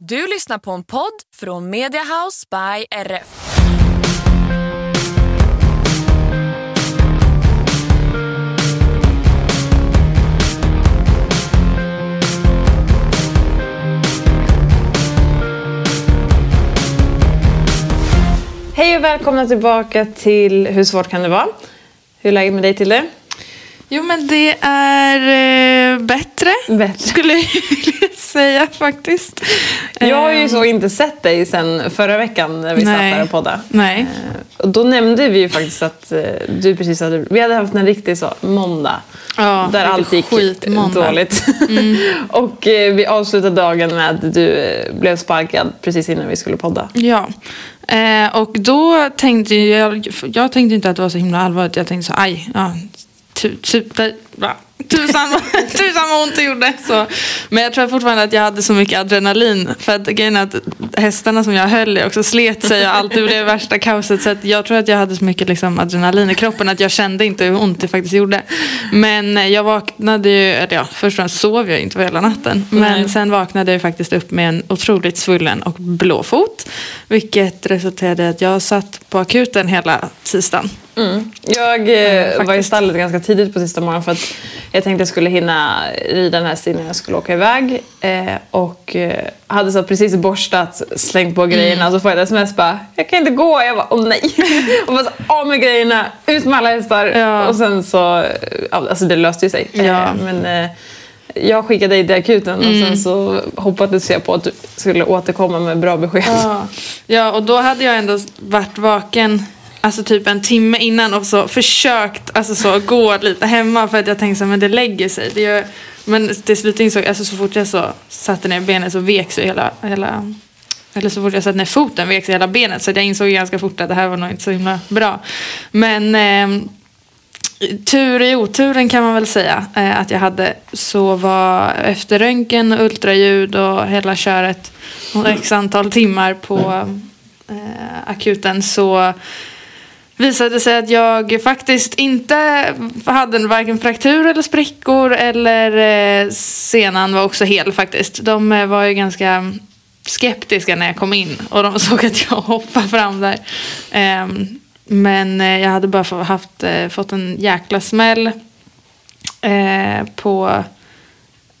Du lyssnar på en podd från Mediahouse by RF. Hej och välkomna tillbaka till Hur svårt kan det vara? Hur är läget med dig Tilde? Jo men det är eh, bättre, Bättre. skulle jag vilja säga faktiskt. Jag har ju Eh, så inte sett dig sen förra veckan när vi satt Nej. här och poddade. Nej. Eh, Och då nämnde vi ju faktiskt att eh, du precis hade... Vi hade haft en riktig så, måndag. Ja, där allt gick skitmåndag. dåligt. och eh, vi avslutade dagen med att du blev sparkad precis innan vi skulle podda. Ja, eh, och då tänkte jag, jag tänkte inte att det var så himla allvarligt. Jag tänkte så aj, ja, tu, tu, tu, va, tusan, tusan vad ont det gjorde. Så. Men jag tror fortfarande att jag hade så mycket adrenalin. För att grejen är att hästarna som jag höll i också slet sig och allt det blev värsta kaoset. Så jag tror att jag hade så mycket liksom adrenalin i kroppen att jag kände inte hur ont det faktiskt gjorde. Men eh, jag vaknade ju, eller ja, först och främst sov jag inte på hela natten. Men Nej. sen vaknade jag faktiskt upp med en otroligt svullen och blå fot. Vilket resulterade i att jag satt på akuten hela tisdagen. Mm. Jag eh, var i stallet ganska tidigt på sista morgonen för att jag tänkte jag skulle hinna rida den här innan jag skulle åka iväg. Eh, och eh, hade så precis borstat, slängt på grejerna och så får jag ett sms bara “jag kan inte gå”. Jag bara “åh nej”. och bara så, av med grejerna, ut med alla hästar. Ja. Och sen så, eh, alltså det löste ju sig. Ja. Eh, men eh, jag skickade dig till akuten och Mm. sen så hoppades jag på att du skulle återkomma med bra besked. Ja. ja, och då hade jag ändå varit vaken Alltså typ en timme innan och så försökt alltså så, gå lite hemma för att jag tänkte men det lägger sig. Det gör, men till slut insåg jag, alltså så fort jag så satte ner benet så vek sig hela, hela eller så fort jag satte ner foten vek sig hela benet så att jag insåg ganska fort att det här var nog inte så himla bra. Men ehm, tur i oturen kan man väl säga eh, att jag hade så var efter röntgen, ultraljud och hela köret och x antal timmar på eh, akuten så visade det sig att jag faktiskt inte hade varken fraktur eller sprickor eller eh, senan var också hel faktiskt. De var ju ganska skeptiska när jag kom in och de såg att jag hoppade fram där. Men eh, jag hade bara haft, eh, fått en jäkla smäll eh, på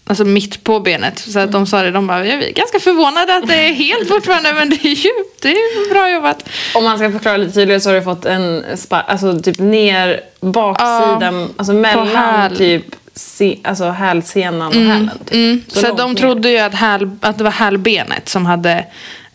Alltså mitt på benet. Så att de sa det, de bara, jag är ganska förvånade att det är helt fortfarande men det är ju det är bra jobbat. Om man ska förklara lite tydligare så har du fått en spark, alltså typ ner baksidan, alltså mellan typ se, alltså hälsenan och hälen. Typ. Mm. Så Så, de trodde ju att, häl, att det var hälbenet som hade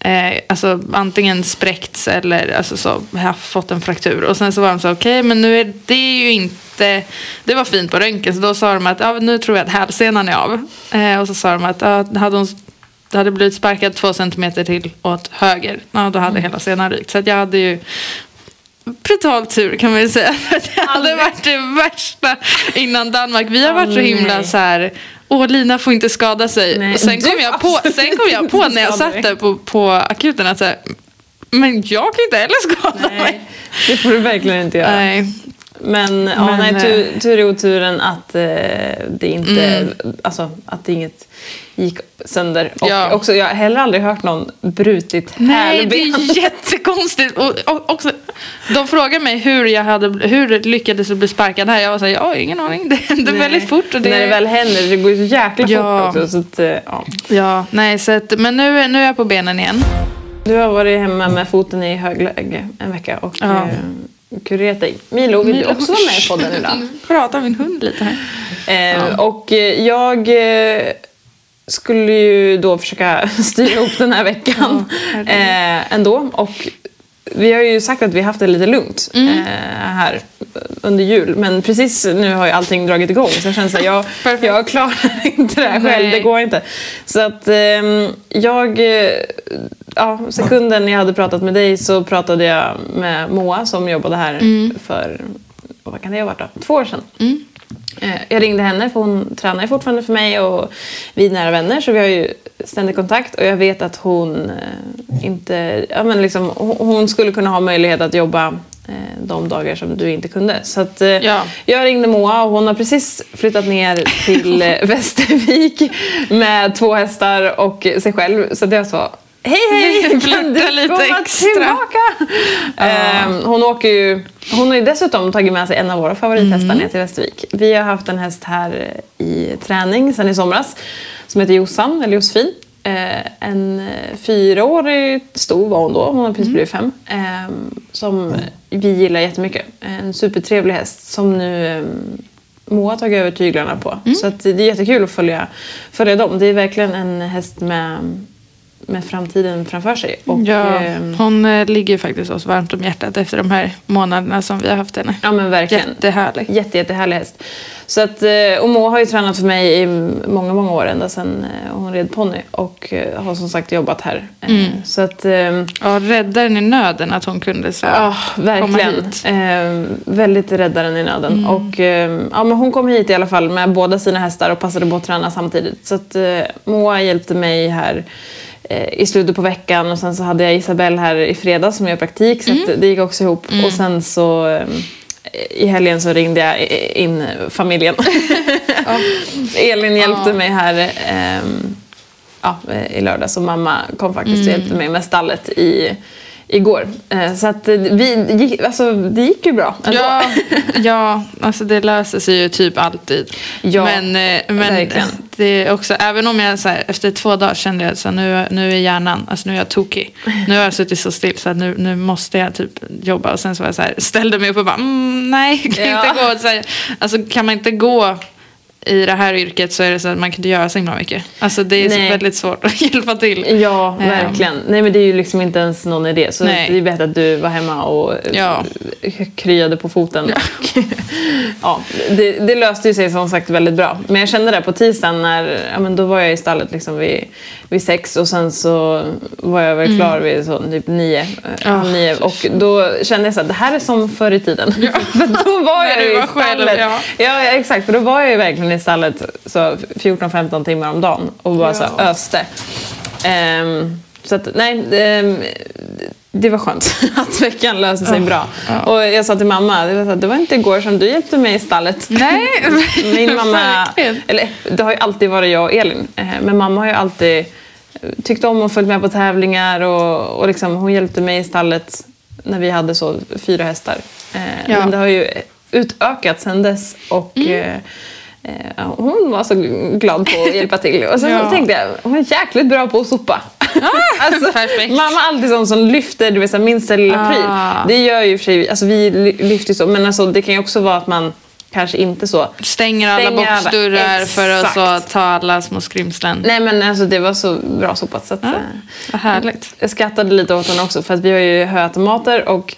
eh, alltså antingen spräckts eller alltså så, haft- fått en fraktur. Och sen så var de så okej men nu är det ju inte, det var fint på röntgen så då sa de att ja, nu tror jag att hälsenan är av. Eh, och så sa de att ja, hade hon det hade blivit sparkad två centimeter till åt höger. Ja, då hade hela senan rykt. Så jag hade ju brutal tur kan man ju säga. Det hade varit det värsta innan Danmark. Vi har varit så himla så här. Åh, Lina får inte skada sig. Nej, Och sen kom jag på, sen kom jag på när jag satt där på, på akuten att så här, men jag kan inte heller skada mig. Nej, det får du verkligen inte göra. Nej. Men, ja, Men, nej, eh, tur, tur i oturen att eh, det inte, alltså att det inget gick sönder. Och Ja. också, jag har heller aldrig hört någon brutit Nej, det hälben. är jättekonstigt. Och, och också, de frågade mig hur jag hade, hur lyckades jag bli sparkad här. Jag var såhär, jag har ingen aning. Det hände Nej. väldigt fort. Och det, När det väl händer, det går ju så jäkla Ja. fort också. Så att, eh, ja. Ja, nej, så att, men nu, nu är jag på benen igen. Du har varit hemma med foten i högläge en vecka och Ja. eh, kurerat dig. Milo, vill Milo. du också vara med i podden idag? Prata min hund lite här. Eh, Och eh, jag eh, skulle ju då försöka styra ihop den här veckan Ja, eh, ändå. Och vi har ju sagt att vi haft det lite lugnt Mm. eh, här under jul. Men precis nu har ju allting dragit igång. Så jag känner här, jag, jag klarar inte det här själv. Nej. Det går inte. Så att ehm, jag... eh, Ja, sekunden jag hade pratat med dig så pratade jag med Moa som jobbade här Mm. för, vad kan det ha varit då? Två år sedan. Eh, Jag ringde henne för hon tränar fortfarande för mig och vi är nära vänner så vi har ju ständig kontakt och jag vet att hon eh, inte, ja men liksom, hon skulle kunna ha möjlighet att jobba eh, de dagar som du inte kunde. Så att, eh, Ja. jag ringde Moa och hon har precis flyttat ner till eh, Västervik med två hästar och sig själv. Så det jag sa Hej hej! Kan du lite komma extra." tillbaka? Ehm, hon, åker ju, hon har ju dessutom tagit med sig en av våra favorithästar Mm. ner till Västervik. Vi har haft en häst här i träning sedan i somras som heter Jossan, eller Josefin. Eh, en eh, fyraårig stor var hon då, hon har precis Mm. blivit fem. ehm, som vi gillar jättemycket. En supertrevlig häst som nu ehm, Moa har tagit över tyglarna på. Mm. Så det är jättekul att följa, följa dem. Det är verkligen en häst med, med framtiden framför sig. Och, Ja, ehm, hon eh, ligger faktiskt oss varmt om hjärtat efter de här månaderna som vi har haft henne. Ja men verkligen. Jättehärlig. Jätte, jättehärlig häst. Så att, eh, och Moa har ju tränat för mig i många, många år ända sedan eh, hon red ponny och eh, har som sagt jobbat här. Mm. Så att, ehm, Ja, räddaren i nöden att hon kunde så ja verkligen. hit. Mm. Eh, väldigt räddaren i nöden. Och, eh, ja, men hon kom hit i alla fall med båda sina hästar och passade på att träna samtidigt. Så att, Moa hjälpte mig här i slutet på veckan och sen så hade jag Isabelle här i fredags som gör praktik så Mm. det gick också ihop. Och sen så eh, i helgen så ringde jag in familjen. Elin hjälpte Ja. mig här ehm, ja, i lördags och mamma kom faktiskt och hjälpte mig med stallet i, igår. Eh, så att eh, vi, gick, alltså, det gick ju bra ändå. Ja, ja, alltså det löser sig ju typ alltid. Ja, men eh, men verkligen. det är också, även om jag så här, efter två dagar kände jag att nu, nu är hjärnan, alltså nu är jag tokig. Nu har jag suttit så still så att nu, nu måste jag typ jobba. Och sen så var jag så här, ställde mig upp och bara, mm, nej, kan Ja. inte gå. Så här, alltså kan man inte gå i det här yrket så är det så att man kan inte göra så himla mycket. Alltså det är så Nej. väldigt svårt att hjälpa till. Ja, Ehm. verkligen. Nej men det är ju liksom inte ens någon idé. Så Nej. det är bättre att du var hemma och eh, Ja. kryade på foten. Ja. ja, det, det löste ju sig som sagt väldigt bra. Men jag kände det på tisdagen när, ja men då var jag i stallet liksom vid, vid sex och sen så var jag väl klar vid så typ nio, eh, Mm. Ah, nio. Och då kände jag så att det här är som förr i tiden. För då var jag ju i själv, stallet. ja. Ja, ja, exakt. För då var jag ju verkligen i stallet så 14-15 timmar om dagen och bara så här, öste. Ehm, så att nej, ehm, det var skönt att veckan löste sig bra. ja. Och jag sa till mamma, det var, så här, det var inte igår som du hjälpte mig i stallet. Nej, Min mamma, eller det har ju alltid varit jag och Elin. Eh, Men mamma har ju alltid eh, tyckt om att följa med på tävlingar och, och liksom, hon hjälpte mig i stallet när vi hade så fyra hästar. Eh, Ja. Men det har ju utökat sedan dess och Mm. Eh, hon var så glad på att hjälpa till. Och sen Ja. tänkte jag, hon är jäkligt bra på att sopa. alltså, perfekt. mamma är alltid sån som lyfter du vet, minsta lilla pryl. Ah. Det gör ju för sig, alltså vi ly- lyfter så, men alltså, det kan ju också vara att man kanske inte så Stänger alla Stänger alla- boxdörrar för att så Exakt. ta alla små skrymslen. Nej men alltså det var så bra sopat så att, Ja, eh, Vad härligt. jag skrattade lite åt henne också för att vi har ju höautomater och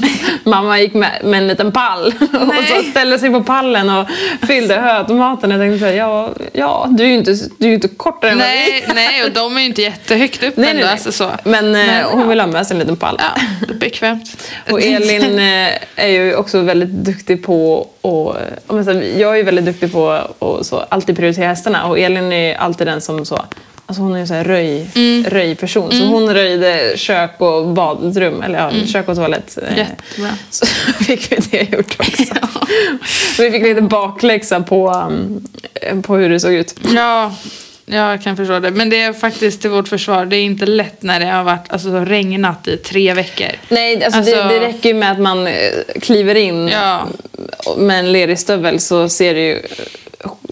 mamma gick med, med en liten pall och så ställde sig på pallen och fyllde höautomaten. Jag tänkte så här, ja, ja du är ju inte, du är inte kortare än vad vi Nej, nej, och de är ju inte jättehögt upp Nej, ändå. nej, nej. Alltså så. Men, eh, Men, hon ja. vill ha med sig en liten pall. Ja, bekvämt. Och Elin eh, är ju också väldigt duktig på och, jag, säger, jag är väldigt duktig på att så, alltid prioritera hästarna och Elin är alltid den som så Alltså hon är en sån här röj, Mm. röjperson. Så hon röjde kök och badrum, eller ja, kök och toalett. Mm. Jättebra. Så fick vi det gjort också. Vi fick lite bakläxa på, um, på hur det såg ut. Ja, jag kan förstå det. Men det är faktiskt till vårt försvar. Det är inte lätt när det har varit alltså, så regnat i tre veckor. Nej, alltså, Alltså- det, det räcker ju med att man eh, kliver in Ja. med en lerig stövel så ser det ju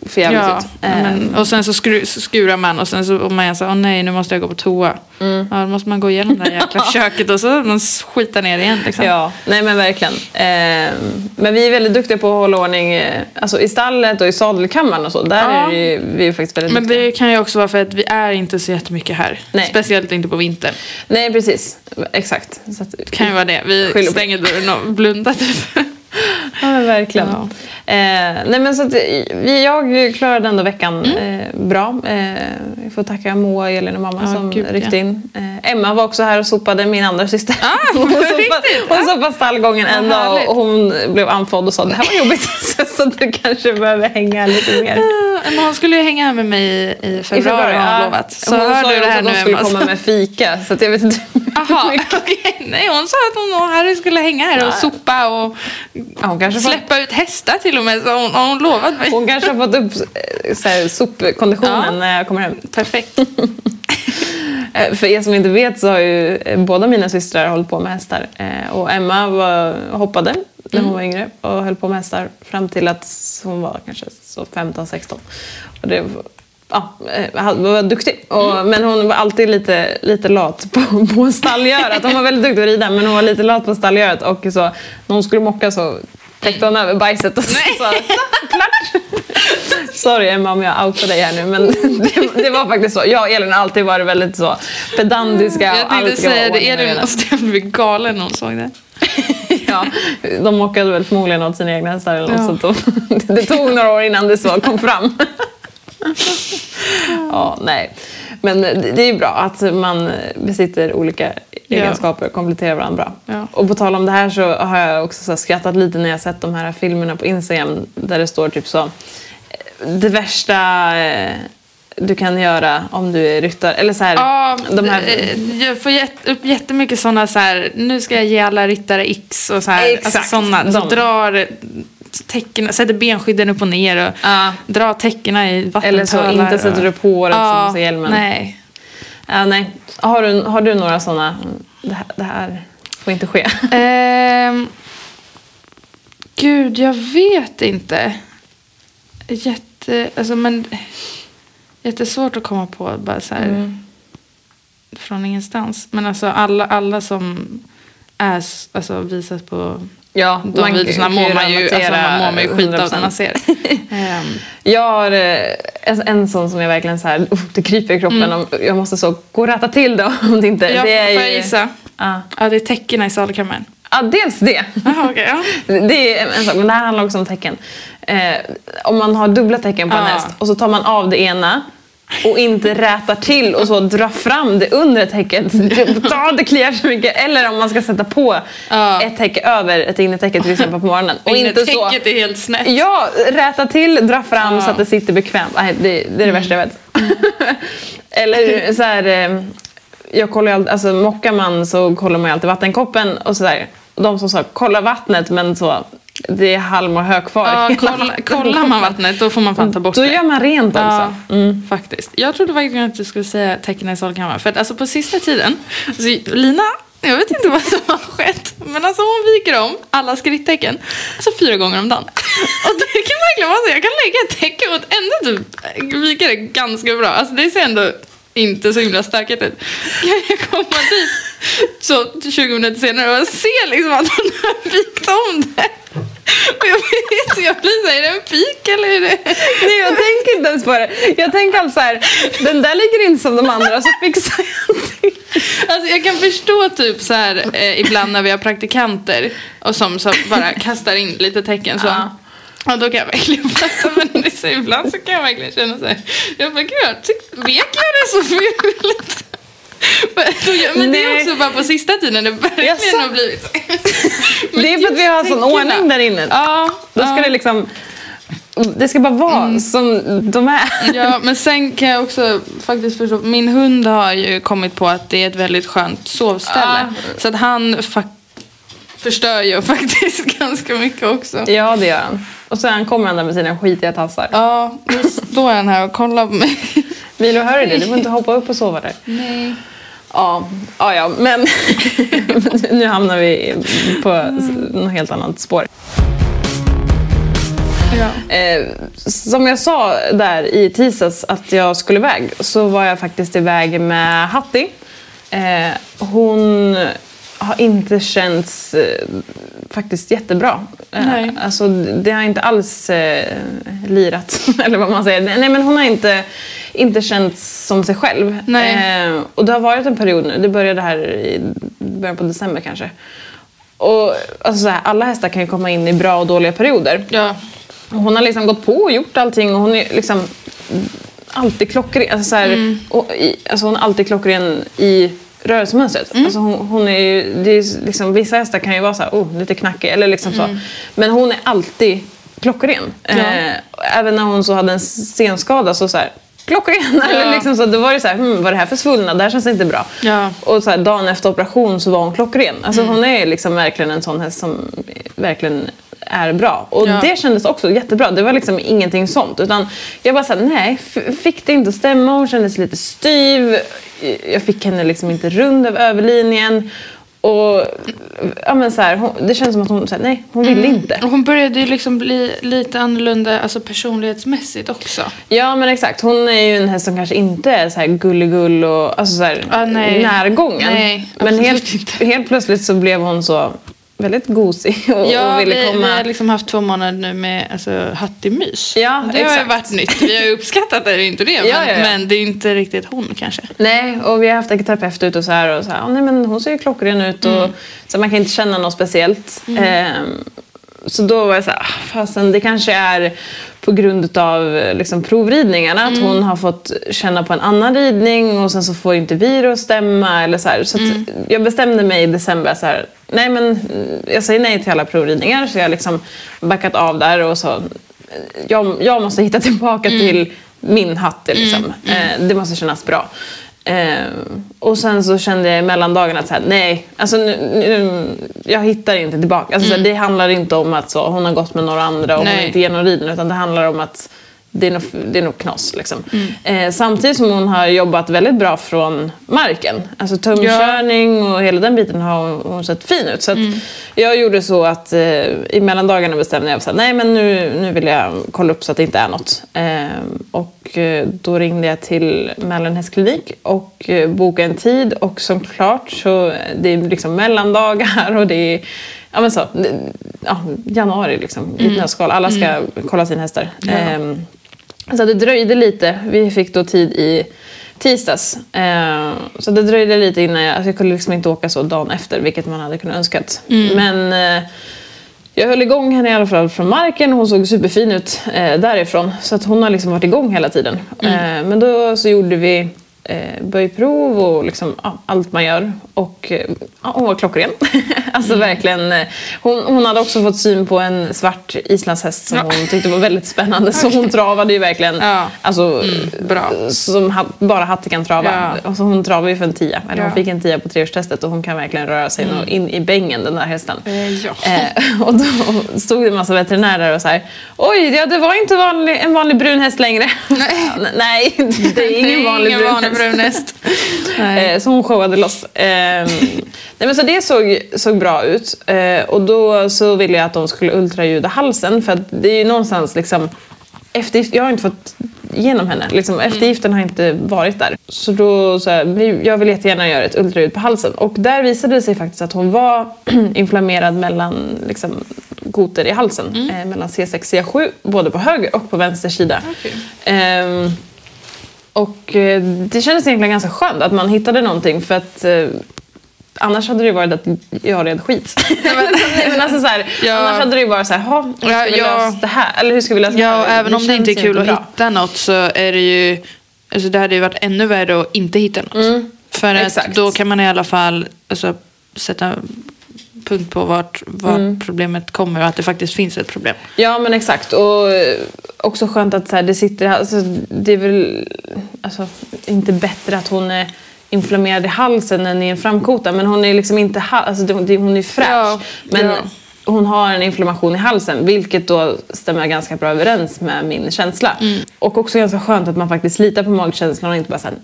för jävligt Ja, ut. men, Eh, och sen så skru, så skurar man och sen så om man är så åh nej nu måste jag gå på toa. Mm. Ja, då måste man gå igenom det här jäkla köket och så man skitar ner igen. Liksom. Ja, nej men verkligen. Eh, men vi är väldigt duktiga på att hålla ordning eh, alltså i stallet och i sadelkammaren och så. Där Ja. är ju, vi är faktiskt väldigt Men duktiga. det kan ju också vara för att vi är inte så jättemycket här. Nej. Speciellt inte på vintern. Nej, precis. Exakt. Så att, Det kan ju vara det. Vi stänger dörren och blundar typ. Ja, men verkligen. Ja. Eh, nej, men så att, jag klarade ändå veckan Mm. eh, bra. Eh, jag får tacka Moa, Elin och mamma Ja, som gud, ryckte in. Eh, Emma var också här och sopade, min andra syster. Ah, hon sopade, hon sopade stallgången en dag och hon blev andfådd och sa det här var jobbigt så du kanske behöver hänga lite mer. Men hon skulle ju hänga här med mig i, i februari har hon ja. lovat. Så hon hör sa du det här att nu de skulle Emma. komma med fika så jag vet inte. Jaha, okej. Nej hon sa att hon och Harry skulle hänga här och Nej. sopa och Ja, hon, kanske fått, släppa ut hästar till och med. Så hon, hon lovat mig. hon kanske har fått upp eh, så här, sopkonditionen Ja. när jag kommer hem. Perfekt. Eh, För er som inte vet så har ju eh, båda mina systrar hållit på med hästar. Och Emma var, hoppade när hon var yngre och höll på med hästar fram till att hon var kanske så 15-16. Och det var- Ja, eh, var duktig. Och, Men hon var alltid lite, lite lat på, på stallgörat. Hon var väldigt duktig att rida men hon var lite lat på stallgörat. Och så, när hon skulle mocka så täckte hon över bajset och så sa klart. Sorry Emma om jag outar dig här nu men det, det var faktiskt så. Jag och Elin har alltid varit väldigt så pedantiska. Jag och allt tänkte säga det, Elin måste ha blivit galen när hon såg det. Ja, de mockade väl förmodligen åt sina egna hästar eller något Ja. så de, Det tog några år innan det så kom fram. ja, nej. Men det är ju bra att man besitter olika egenskaper och kompletterar varandra bra. Ja. Och på tal om det här så har jag också skrattat lite när jag sett de här filmerna på Instagram där det står typ så det värsta du kan göra om du är ryttare. Eller så här, Ja, de här, eh, jag får jätt, upp jättemycket sådana så här, nu ska jag ge alla ryttare X och så här. Exakt, Alltså sådana, så de. drar tecken, sätter benskydden upp och ner och Ja. drar täckena i vattenpölar. eller så inte sätter du på håret ja, som hjälmen. Nej. Ja, nej. Har, du, har du några sådana? Det här, det här får inte ske. Ehm, gud, jag vet inte. Jätte, alltså men, jättesvårt att komma på bara så här Mm. från ingenstans. Men alltså alla, alla som är, alltså, visas på Ja, de videorna mår man ju, alltså, man mår man ju skit av när 100%. man ser. Ehm, Jag har eh, en, en sån som jag verkligen så här, uh, det kryper i kroppen. Om, jag måste så gå och rätta till det om det inte... Mm. jag, det är får jag gissa? Ja. Ja, det är täckena i sadelkammaren. ja, dels det. Jaha, okej. ja. Det är en sak, men det här handlar också om tecken. Eh, om man har dubbla tecken på en Ja. häst och så tar man av det ena och inte rätar till och så drar fram det undre täcket. Ta, det kliar så mycket. Eller om man ska sätta på Ja. ett täcke över ett innertäcke till exempel på morgonen. Och inte så... Är helt snett. Ja, räta till, dra fram Ja. så att det sitter bekvämt. Nej, det, det är det värsta jag vet. Eller så här, eh, jag kollar alltid, alltså mockar man så kollar man ju alltid vattenkoppen och sådär. De som sa kolla vattnet men så, det är halm och hö kvar. Ja, kolla, kollar man vattnet då får man fan ta bort Då det. gör man rent också. Ja, faktiskt. Jag trodde faktiskt att du skulle säga tecknen i salkammaren. För att alltså på sista tiden, alltså Lina, jag vet inte vad som har skett, men alltså hon viker om alla skrittecken alltså fyra gånger om dagen. Och det kan verkligen vara så, jag kan lägga ett tecken och ändå typ vika det ganska bra. Alltså det ser ändå inte så himla stökigt ut. Kan jag komma dit så 20 minuter senare och se liksom att hon har vikt om det. Och jag vet jag blir såhär, är det en pik eller är det... Nej, jag tänker inte ens på det. Jag tänker alltså så här, den där ligger inte som de andra så fixar jag till. Alltså jag kan förstå typ så här eh, ibland när vi har praktikanter och som så bara kastar in lite tecken så. Ja. Ja. då kan jag verkligen fatta men det så ibland så kan jag verkligen känna så här. Jag bara gud, jag vek jag det så fult? Men det är också bara på sista tiden det verkligen har blivit Det är för att vi har sån ordning där inne. Ja, Då ska ja. det liksom, det ska bara vara som de är. Ja, men sen kan jag också faktiskt förstå. Min hund har ju kommit på att det är ett väldigt skönt sovställe. Så att han förstör ju faktiskt ganska mycket också. Ja, det gör han. Och sen kommer han där med sina skitiga tassar. Ja, då står han här och kollar på mig. Milo, hör du det? Du får inte hoppa upp och sova där. Nej. Ja, ja, ja men nu hamnar vi på något helt annat spår. Ja. Eh, som jag sa där i tisdags att jag skulle iväg så var jag faktiskt iväg med Hattie. Eh, hon har inte känts eh, faktiskt jättebra. Eh, Nej. Alltså, det har inte alls eh, lirat, eller vad man säger. Nej, men hon har inte, inte känts som sig själv. Nej. Eh, och det har varit en period nu, det började här i början på december kanske. Och alltså, så här, alla hästar kan ju komma in i bra och dåliga perioder. Ja. Hon har liksom gått på och gjort allting och hon är liksom alltid klockren. Alltså, så här, och i, alltså hon är alltid klockren i rörelsemönstret. Alltså hon, hon är ju, det är liksom, vissa hästar kan ju vara så här, oh, lite knackig eller liksom så. Men hon är alltid klockren. Eh, även när hon så hade en senskada så så här, klockren. Eller liksom så, då var det så här, hmm, vad är det här för svullnad? Det här känns inte bra. Ja. Och så här, dagen efter operation så var hon klockren. Alltså hon är liksom verkligen en sån häst som verkligen är bra. Och Ja. det kändes också jättebra. Det var liksom ingenting sånt. Utan jag bara såhär, nej, fick det inte att stämma. Hon kändes lite styv. Jag fick henne liksom inte rund över överlinjen. Och ja, men så här, hon, det känns som att hon, så här, nej, hon ville inte. Och hon började ju liksom bli lite annorlunda alltså personlighetsmässigt också. Ja men exakt, hon är ju en häst som kanske inte är så här gulligull och alltså så här, Ah, nej. närgången. Nej, men helt, inte. helt plötsligt så blev hon så väldigt gosig och, Ja, och ville vi, komma. vi har liksom haft två månader nu med alltså, hattimys. Ja, det har ju exakt. varit nytt. Vi har uppskattat det, inte det. Men, Ja, ja, ja. men det är inte riktigt hon kanske. Nej, och vi har haft en terapeut ut och så här och så här, "Åh, nej men hon ser ju klockren ut och Mm. så man kan inte känna något speciellt. Ehm, så då var jag så här, "Ah, fasen det kanske är på grund av liksom, provridningarna att Mm. hon har fått känna på en annan ridning och sen så får inte vi det att stämma eller så här. Så att Mm. jag bestämde mig i december så här, nej men mm, jag säger nej till alla provridningar så jag har liksom backat av där och så jag, jag måste hitta tillbaka Mm. till min hatt. Liksom. Eh, det måste kännas bra. Eh, och sen så kände jag i mellandagarna att så här, nej, alltså nu, nu, jag hittar inte tillbaka. Alltså, så här, det handlar inte om att så, hon har gått med några andra och hon Nej. inte ger någon ridning utan det handlar om att det är nog, det är nog knas. Liksom. Eh, samtidigt som hon har jobbat väldigt bra från marken. Alltså tumkörning och hela den biten har hon, hon sett fin ut. Så att jag gjorde så att eh, i mellandagarna bestämde jag att nej men nu, nu vill jag kolla upp så att det inte är något. Eh, och eh, då ringde jag till Mälaren hästklinik och eh, bokade en tid och som klart så det är liksom mellandagar och det är Ja men så, ja, januari liksom, i ett nötskal. Alla ska kolla sina hästar. Ehm, så det dröjde lite. Vi fick då tid i tisdags. Ehm, så det dröjde lite innan jag, alltså jag kunde liksom inte åka så dagen efter, vilket man hade kunnat önskat. Men eh, jag höll igång henne i alla fall från marken och hon såg superfin ut eh, därifrån. Så att hon har liksom varit igång hela tiden. Eh, men då så gjorde vi eh, böjprov och liksom, ja, allt man gör. Och eh, ja, hon var klockren. alltså verkligen. Eh, hon, hon hade också fått syn på en svart islandshäst som Ja. hon tyckte var väldigt spännande. Så hon travade ju verkligen. Ja. Alltså, bra. Som ha, bara Hatte kan trava. Alltså, hon travade ju för en tia. Eller hon fick en tia på treårstestet och hon kan verkligen röra sig nå- in i bängen den där hästen. Eh. Eh, och då stod det en massa veterinärer och så här. Oj, ja, det var inte vanlig, en vanlig brun häst längre. Nej. Nej, det är ingen vanlig brun häst. Brun häst. Nej. Eh, så hon showade loss. Eh, nej, men så det såg, såg bra ut. Eh, och då så ville jag att de skulle ultraljuda halsen. För att det är ju någonstans liksom... Eftergift, jag har inte fått igenom henne. Liksom, eftergiften har inte varit där. Så då så här, vi- jag vill jättegärna göra ett ultraljud på halsen. Och där visade det sig faktiskt att hon var inflammerad mellan liksom, kotor i halsen. Eh, mellan C6 och C7, både på höger och på vänster sida. Okej. Ehm, och eh, det kändes egentligen ganska skönt att man hittade någonting för att eh, annars hade det ju varit att jag red skit. Nej, men alltså, så här, Ja. Annars hade det ju varit så här, "Ha, hur ska Ja, vi ja. lösa det här? Eller hur ska vi lösa det Ja, här? och även om det inte är kul att bra. hitta något så är det ju... Alltså det hade ju varit ännu värre att inte hitta något. För att Exakt. då kan man i alla fall alltså, sätta punkt på vart, vart problemet kommer och att det faktiskt finns ett problem. Ja men exakt och eh, också skönt att så här, det sitter här, alltså, det är väl alltså, inte bättre att hon är inflammerad i halsen än i en framkota men hon är liksom inte alltså, hon är fräsch Ja, men ja. hon har en inflammation i halsen vilket då stämmer ganska bra överens med min känsla. Och också ganska skönt att man faktiskt litar på magkänslan och inte bara såhär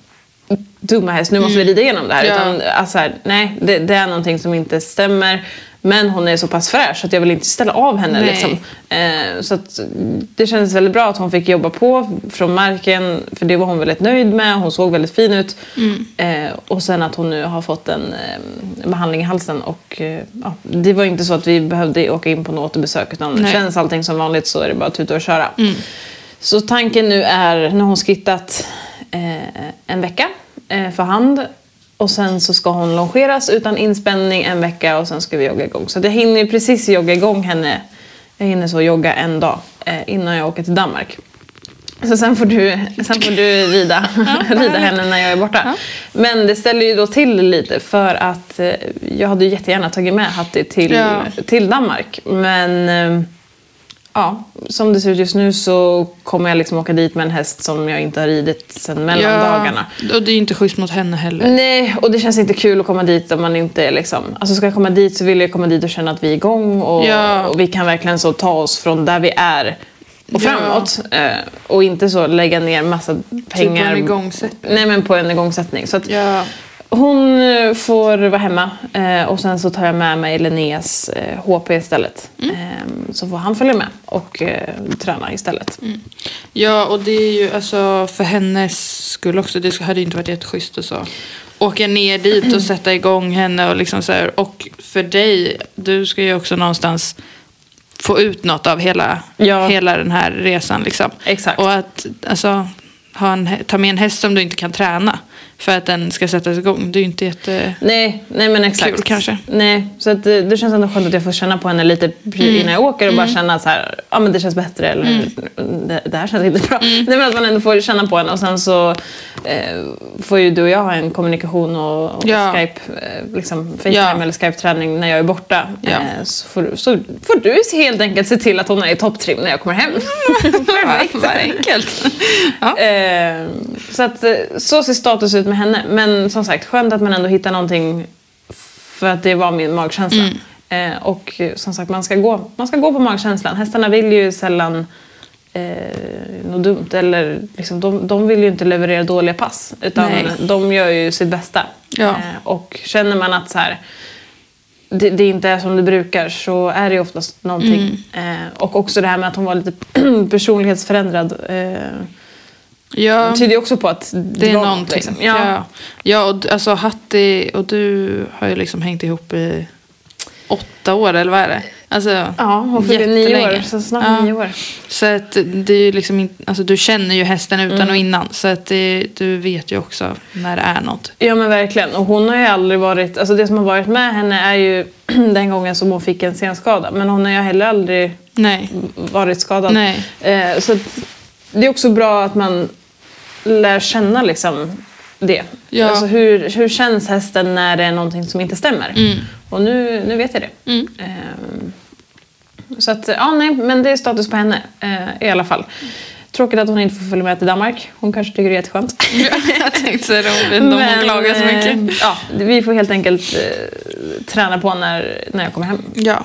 dumma häst, nu måste vi rida igenom det här. Mm. Ja. Utan alltså, här, nej, det, det är någonting som inte stämmer. Men hon är så pass fräsch att jag vill inte ställa av henne. Liksom. Eh, så det kändes väldigt bra att hon fick jobba på från marken. För det var hon väldigt nöjd med. Hon såg väldigt fin ut. Eh, och sen att hon nu har fått en eh, behandling i halsen. Och, eh, ja, det var inte så att vi behövde åka in på något återbesök. Utan Nej. känns allting som vanligt så är det bara att tuta och köra. Så tanken nu är, har hon skrittat en vecka eh, för hand. Och sen så ska hon longeras utan inspänning en vecka och sen ska vi jogga igång. Så jag hinner precis jogga igång henne. Jag hinner så jogga en dag eh, innan jag åker till Danmark. Så sen får du, sen får du rida, rida henne när jag är borta. Men det ställer ju då till lite för att eh, jag hade jättegärna tagit med Hattie till, till Danmark. Men eh, ja, som det ser ut just nu så kommer jag liksom åka dit med en häst som jag inte har ridit sedan mellandagarna. och det är inte schysst mot henne heller. Nej, och det känns inte kul att komma dit om man inte är liksom... Alltså ska jag komma dit så vill jag komma dit och känna att vi är igång och, Ja. och vi kan verkligen så ta oss från där vi är och Ja. framåt. Eh, och inte så lägga ner massa pengar. Typ en igångsättning. Nej, men på en igångsättning. Så att Ja. Hon eh, får vara hemma eh, och sen så tar jag med mig Linneas eh, HP istället. Mm. Eh, så får han följa med och eh, träna istället. Mm. Ja, och det är ju alltså för hennes skull också. Det hade ju inte varit jätteschysst och så. Åka ner dit och sätta igång henne och liksom så här. Och för dig, du ska ju också någonstans få ut något av hela, Ja. hela den här resan liksom. Exakt. Och att alltså, ha en, ta med en häst som du inte kan träna för att den ska sättas igång. Det är ju inte jätte... Nej, nej men exakt. Kul, kanske. Nej, så att, eh, det känns ändå skönt att jag får känna på henne lite Mm. innan jag åker och bara känna så här, ja men det känns bättre eller det, det här känns inte bra. Mm. Nej men att man ändå får känna på henne och sen så eh, får ju du och jag ha en kommunikation och, och Ja. Skype, eh, liksom FaceTime Ja. eller Skype-träning när jag är borta. Ja. Eh, så, får, du- så får du helt enkelt se till att hon är i topptrim när jag kommer hem. Enkelt. ja. Eh, så, att, eh, så ser status ut med henne. Men som sagt, skönt att man ändå hittar någonting för att det var min magkänsla. Mm. Eh, och som sagt, man ska, gå, man ska gå på magkänslan. Hästarna vill ju sällan eh, något dumt. Eller liksom, de, de vill ju inte leverera dåliga pass. Utan Nej. de gör ju sitt bästa. Ja. Eh, och känner man att så här, det, det inte är som det brukar så är det oftast någonting. Mm. Eh, och också det här med att hon var lite personlighetsförändrad. Eh, ja. det tyder ju också på att det, är någonting. Liksom. Ja. Ja. ja, och alltså Hattie och du har ju liksom hängt ihop i åtta år, eller vad är det? Alltså, Ja, hon fyller nio år, så snart Ja. nio år. Så att det är ju liksom inte, alltså du känner ju hästen utan Mm. och innan. Så att det, du vet ju också när det är något. Ja men verkligen. Och hon har ju aldrig varit, alltså det som har varit med henne är ju den gången som hon fick en senskada. Men hon har ju heller aldrig Nej. varit skadad. Nej. Eh, så att det är också bra att man lär känna liksom det. Ja. Alltså hur, hur känns hästen när det är någonting som inte stämmer? Mm. Och nu, nu vet jag det. Mm. Ehm, så att, ja nej, men det är status på henne eh, i alla fall. Tråkigt att hon inte får följa med till Danmark. Hon kanske tycker det är jätteskönt. jag tänkte säga det om hon klagar så mycket. eh, ja, vi får helt enkelt eh, träna på när, när jag kommer hem. Ja.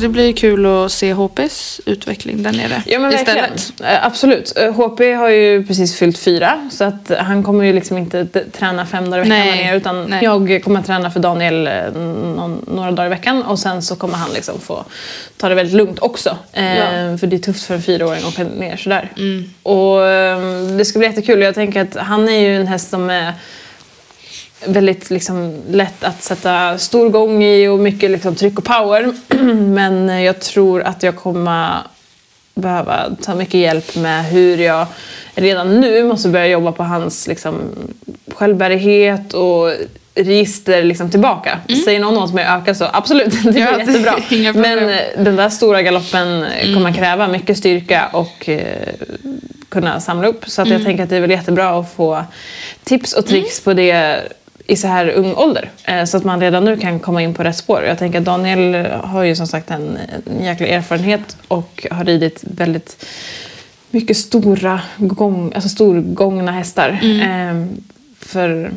det blir kul att se HPs utveckling där nere Ja men istället. Eh, Absolut. Eh, HP har ju precis fyllt fyra så att han kommer ju liksom inte träna fem dagar i veckan Nej, nere, utan nej. jag kommer att träna för Daniel eh, någon, några dagar i veckan och sen så kommer han liksom få ta det väldigt lugnt också. Eh, Ja. För det är tufft för en fyraåring att åka ner sådär. Mm. Och eh, det ska bli jättekul. Jag tänker att han är ju en häst som är väldigt liksom, lätt att sätta stor gång i och mycket liksom, tryck och power. Men jag tror att jag kommer behöva ta mycket hjälp med hur jag redan nu måste börja jobba på hans liksom, självbärighet och register liksom, tillbaka. Säger någon åt mig att öka så absolut, det blir Ja, det är jättebra. problem. Men eh, den där stora galoppen eh, kommer kräva mycket styrka och eh, kunna samla upp. Så att jag tänker att det är väl jättebra att få tips och tricks på det i så här ung ålder. Eh, Så att man redan nu kan komma in på rätt spår. Jag tänker att Daniel har ju som sagt en, en jäkla erfarenhet och har ridit väldigt mycket stora gång, alltså storgångna hästar. Eh, för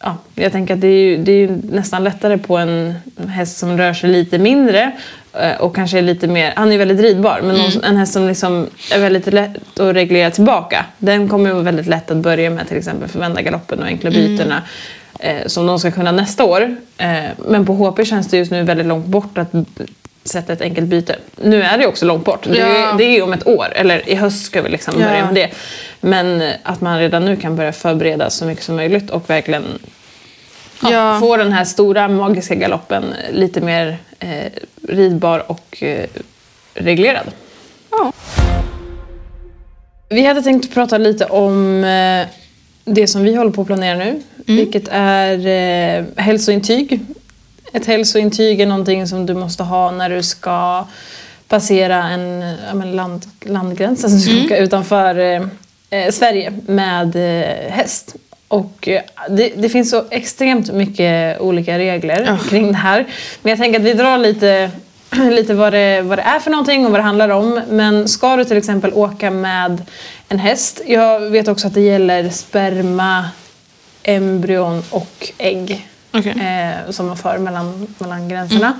ja, jag tänker att det är, ju, det är nästan lättare på en häst som rör sig lite mindre och kanske är lite mer, han är väldigt ridbar, men som- en häst som liksom är väldigt lätt att reglera tillbaka, den kommer ju vara väldigt lätt att börja med till exempel för vända galoppen och enkla bytena eh, som de ska kunna nästa år. Eh, men på HP känns det just nu väldigt långt bort att sätta ett enkelt byte. Nu är det också långt bort. Det, Ja. är, det är om ett år, eller i höst ska vi liksom Ja. börja med det. Men eh, att man redan nu kan börja förbereda så mycket som möjligt och verkligen ja, Ja. få den här stora magiska galoppen lite mer eh, ridbar och eh, reglerad. Ja. Vi hade tänkt prata lite om eh, det som vi håller på att planera nu, vilket är eh, hälsointyg. Ett hälsointyg är någonting som du måste ha när du ska passera en ja, land, landgräns, alltså du ska åka utanför eh, eh, Sverige med eh, häst. Och eh, det, det finns så extremt mycket olika regler kring det här. Men jag tänker att vi drar lite, lite vad, det, vad det är för någonting och vad det handlar om. Men ska du till exempel åka med en häst, jag vet också att det gäller sperma, embryon och ägg. Okej. Eh, som man för mellan, mellan gränserna.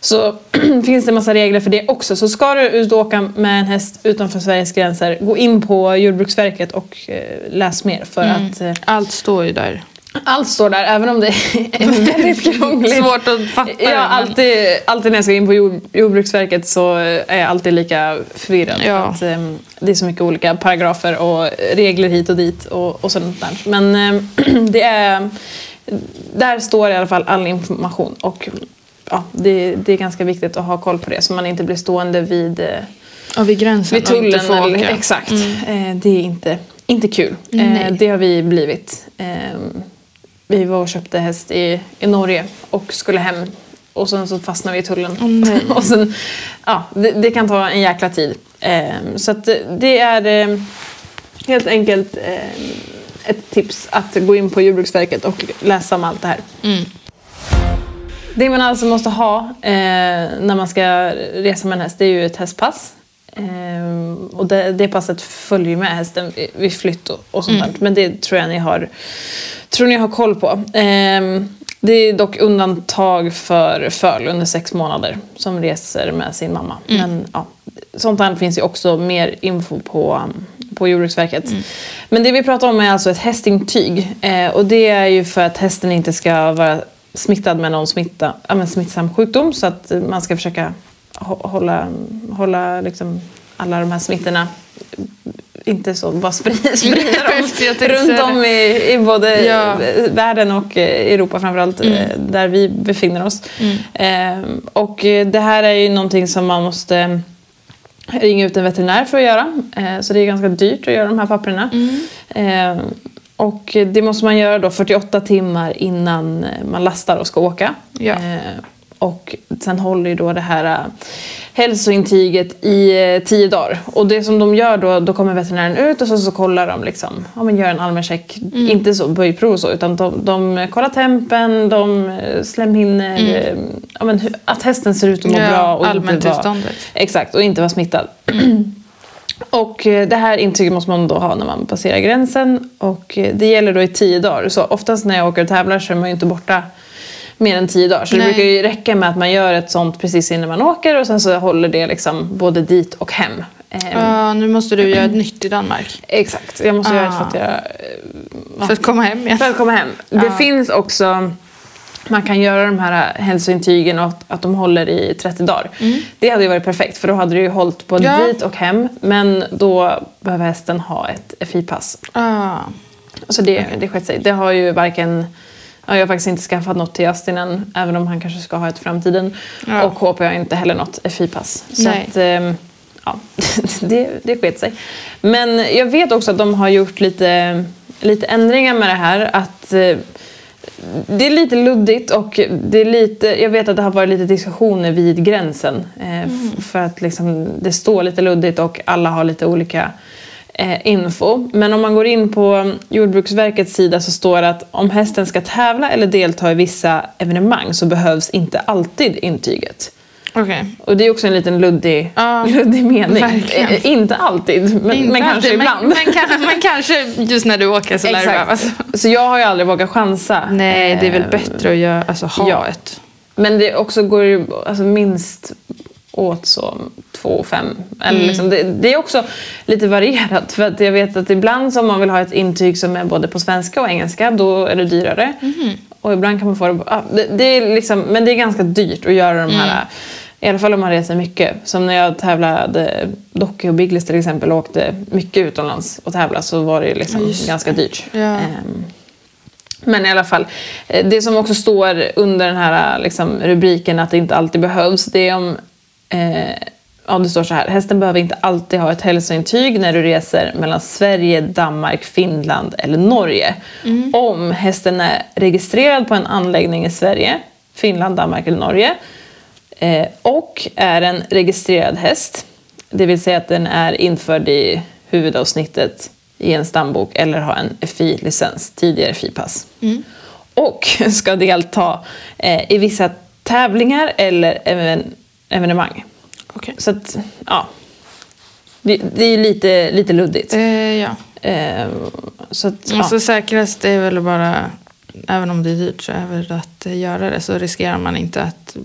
Så finns det en massa regler för det också. Så ska du ut och åka med en häst utanför Sveriges gränser, gå in på Jordbruksverket och eh, läs mer. För att eh, Allt står ju där. allt står där, även om det är väldigt krångligt. Svårt att fatta Ja, men- alltid, alltid när jag ska in på jord, Jordbruksverket så är jag alltid lika förvirrad. Ja. Att, eh, det är så mycket olika paragrafer och regler hit och dit och, och sånt där. Men eh, det är, där står i alla fall all information. Och ja, det, det är ganska viktigt att ha koll på det så man inte blir stående vid, eh, Ja, vid gränsen vid inte tullen. får Eller, åka. exakt. Eh, det är inte, inte kul. Nej. Eh, det har vi blivit. Eh, vi var och köpte häst i, i Norge och skulle hem. Och sen så fastnade vi i tullen. Nej. och sen, ja, det, det kan ta en jäkla tid. Eh, så det är eh, helt enkelt eh, ett tips att gå in på Jordbruksverket och läsa om allt det här. Det man alltså måste ha eh, när man ska resa med en häst det är ju ett hästpass. Eh, och det, det passet följer med hästen vid- flytt och, och sånt där. Men det tror jag ni har, tror ni har koll på. Eh, det är dock undantag för föl under sex månader som reser med sin mamma. Men ja, sånt här finns ju också mer info på, um, på Jordbruksverket. Men det vi pratar om är alltså ett hästintyg. Eh, och det är ju för att hästen inte ska vara smittad med någon smitta, men smittsam sjukdom. Så att man ska försöka hå- hålla, hålla liksom alla de här smittorna inte så bara sprida, sprida dem runt om i, i både Ja. världen och eh, Europa framförallt, eh, där vi befinner oss. Eh, och eh, det här är ju någonting som man måste ringa ut en veterinär för att göra. Eh, så det är ganska dyrt att göra de här papperna. Eh, och det måste man göra då 48 timmar innan man lastar och ska åka. Ja. Och sen håller ju då det här eh, hälsointyget i eh, tio dagar. Och det som de gör då, då kommer veterinären ut och så, så kollar de liksom, ja men gör en allmän check. Inte så böjprov och så, utan de, de kollar tempen, de eh, slemhinnor, eh, ja, men hur, att hästen ser ut att må Ja, bra. Och allmäntillståndet. Exakt, och inte vara smittad. Och eh, det här intyget måste man då ha när man passerar gränsen. Och det gäller då i tio dagar. Så oftast när jag åker och tävlar så är man ju inte borta mer än tio dagar. Så Nej. det brukar ju räcka med att man gör ett sånt precis innan man åker och sen så håller det liksom både dit och hem. Ja, nu måste du göra ett nytt i Danmark. Exakt, jag måste göra ett Ah. för att jag För att komma hem igen. för att komma hem. Det Ja. finns också, man kan göra de här hälsointygen och att, att de håller i 30 dagar. Det hade ju varit perfekt för då hade det ju hållit både Ja. dit och hem. Men då behöver hästen ha ett FI-pass. Ah. Så det, det skett sig. Det har ju varken jag har faktiskt inte skaffat något till Justin än, även om han kanske ska ha ett i framtiden. Ja. Och HP har inte heller något FI-pass. Så Nej. att, ehm, ja, det, det sket sig. Men jag vet också att de har gjort lite, lite ändringar med det här. Att eh, det är lite luddigt och det är lite, jag vet att det har varit lite diskussioner vid gränsen. Eh, f- För att liksom, det står lite luddigt och alla har lite olika info. Men om man går in på Jordbruksverkets sida så står det att om hästen ska tävla eller delta i vissa evenemang så behövs inte alltid intyget. Okej. Och det är också en liten luddig, Ja, luddig mening. Eh, inte alltid, men, Inte men kanske alltid, ibland. Men, men, kan, men kanske just när du åker så lär det behövas. Så jag har ju aldrig vågat chansa. Nej, det är väl Eh, bättre att göra, alltså, ha ja. ett. Men det också går ju alltså minst åt så två och fem. Eller Mm. liksom, det, det är också lite varierat. För att jag vet att ibland om man vill ha ett intyg som är både på svenska och engelska, då är det dyrare. Mhm. Och ibland kan man få det... Ja, det, det är liksom, men det är ganska dyrt att göra de här... Mm. I alla fall om man reser mycket. Som när jag tävlade Docky och Biggles till exempel och åkte mycket utomlands och tävlade så var det liksom just ganska dyrt. Ja. Ehm, men i alla fall, eh, det som också står under den här liksom, rubriken att det inte alltid behövs, det är om... Eh, ja, det står så här. Hästen behöver inte alltid ha ett hälsointyg när du reser mellan Sverige, Danmark, Finland eller Norge. Om hästen är registrerad på en anläggning i Sverige, Finland, Danmark eller Norge eh, och är en registrerad häst, det vill säga att den är införd i huvudavsnittet i en stambok eller har en FI-licens, tidigare FI-pass. Och ska delta eh, i vissa tävlingar eller even, evenemang. Okej. Så att, ja. Det, det är ju lite, lite luddigt. Eh, ja. Eh, så att, ja. Alltså säkrast är väl bara, även om det är dyrt, så är väl att eh, göra det. Så riskerar man inte att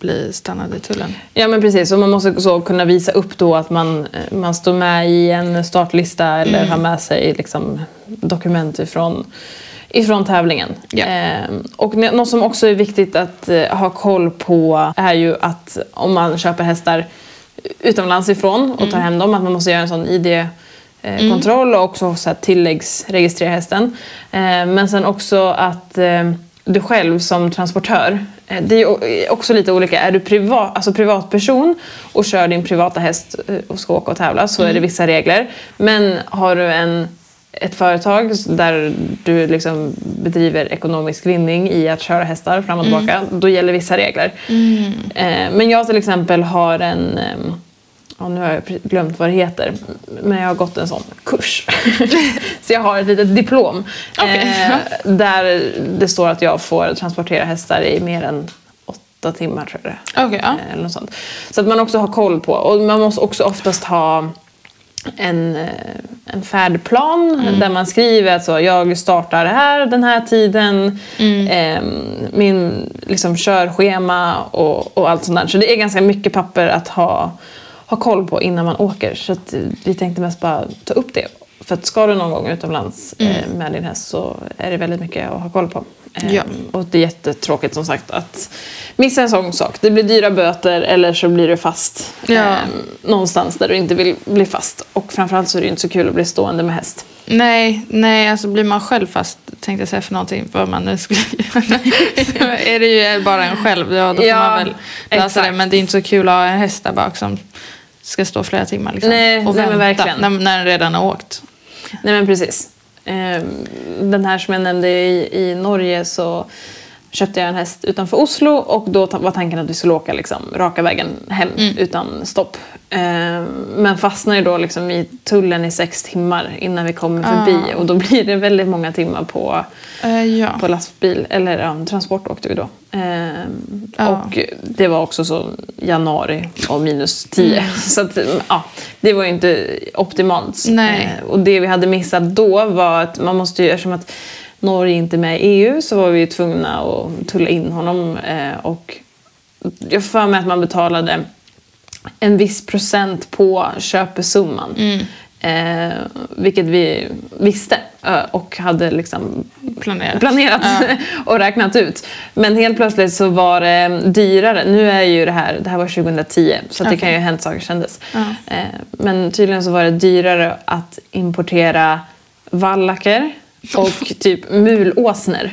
bli stannad i tullen. Ja men precis, och man måste så kunna visa upp då att man, eh, man står med i en startlista eller Mm. har med sig liksom, dokument ifrån, ifrån tävlingen. Ja. Eh, och nå- något som också är viktigt att eh, ha koll på är ju att om man köper hästar utomlands ifrån och tar Mm. hem dem, att man måste göra en sån ID eh, kontroll och också så här, tilläggsregistrera hästen. Eh, men sen också att eh, du själv som transportör, eh, det är också lite olika. Är du privat, alltså privatperson och kör din privata häst eh, och ska åka och tävla så är det vissa regler. Men har du en, ett företag där du liksom bedriver ekonomisk vinning i att köra hästar fram och tillbaka, då gäller vissa regler. Eh, men jag till exempel har en ehm, Ja, nu har jag glömt vad det heter, men jag har gått en sån kurs. så jag har ett litet diplom eh, där det står att jag får transportera hästar i mer än åtta timmar tror jag det. Okej, ja. Eh, Eller något sånt. Så att man också har koll på. Och man måste också oftast ha en, eh, en färdplan där man skriver att så, jag startar här den här tiden, eh, min liksom, körschema och, och allt sånt där. Så det är ganska mycket papper att ha, ha koll på innan man åker. Så eh, vi tänkte mest bara ta upp det. För att ska du någon gång utomlands eh, med din häst så är det väldigt mycket att ha koll på. Eh, Ja. Och det är jättetråkigt som sagt att missa en sån sak. Det blir dyra böter eller så blir du fast Ja. eh, någonstans där du inte vill bli fast. Och framförallt så är det inte så kul att bli stående med häst. Nej, nej, alltså blir man själv fast, tänkte jag säga för någonting, vad man nu skulle göra. är det ju bara en själv, ja då får Ja, man väl lösa exakt. det. Men det är inte så kul att ha en häst där bak som ska stå flera timmar liksom. Nej, och vänta när, när den redan har åkt. Nej men precis. Ehm, den här som jag nämnde i, i Norge så köpte jag en häst utanför Oslo och då var tanken att vi skulle åka liksom raka vägen hem utan stopp. Eh, Men fastnade då liksom i tullen i sex timmar innan vi kommer förbi och då blir det väldigt många timmar på, Eh, ja. på lastbil, eller ja, transport åkte vi då. Eh, Ja. Och det var också så januari och minus 10. Så att, ja, det var ju inte optimalt. Nej. Eh, och det vi hade missat då var att man måste ju, eftersom att Norge inte med i EU så var vi tvungna att tulla in honom. Eh, och jag får för mig att man betalade en viss procent på köpesumman. Eh, vilket vi visste eh, och hade liksom Planerat. planerat och räknat ut. Men helt plötsligt så var det dyrare. Nu är ju det här, det här var 2010 så att det kan ju ha hänt saker sedan dess. Eh, men tydligen så var det dyrare att importera vallacker och typ mulåsnor.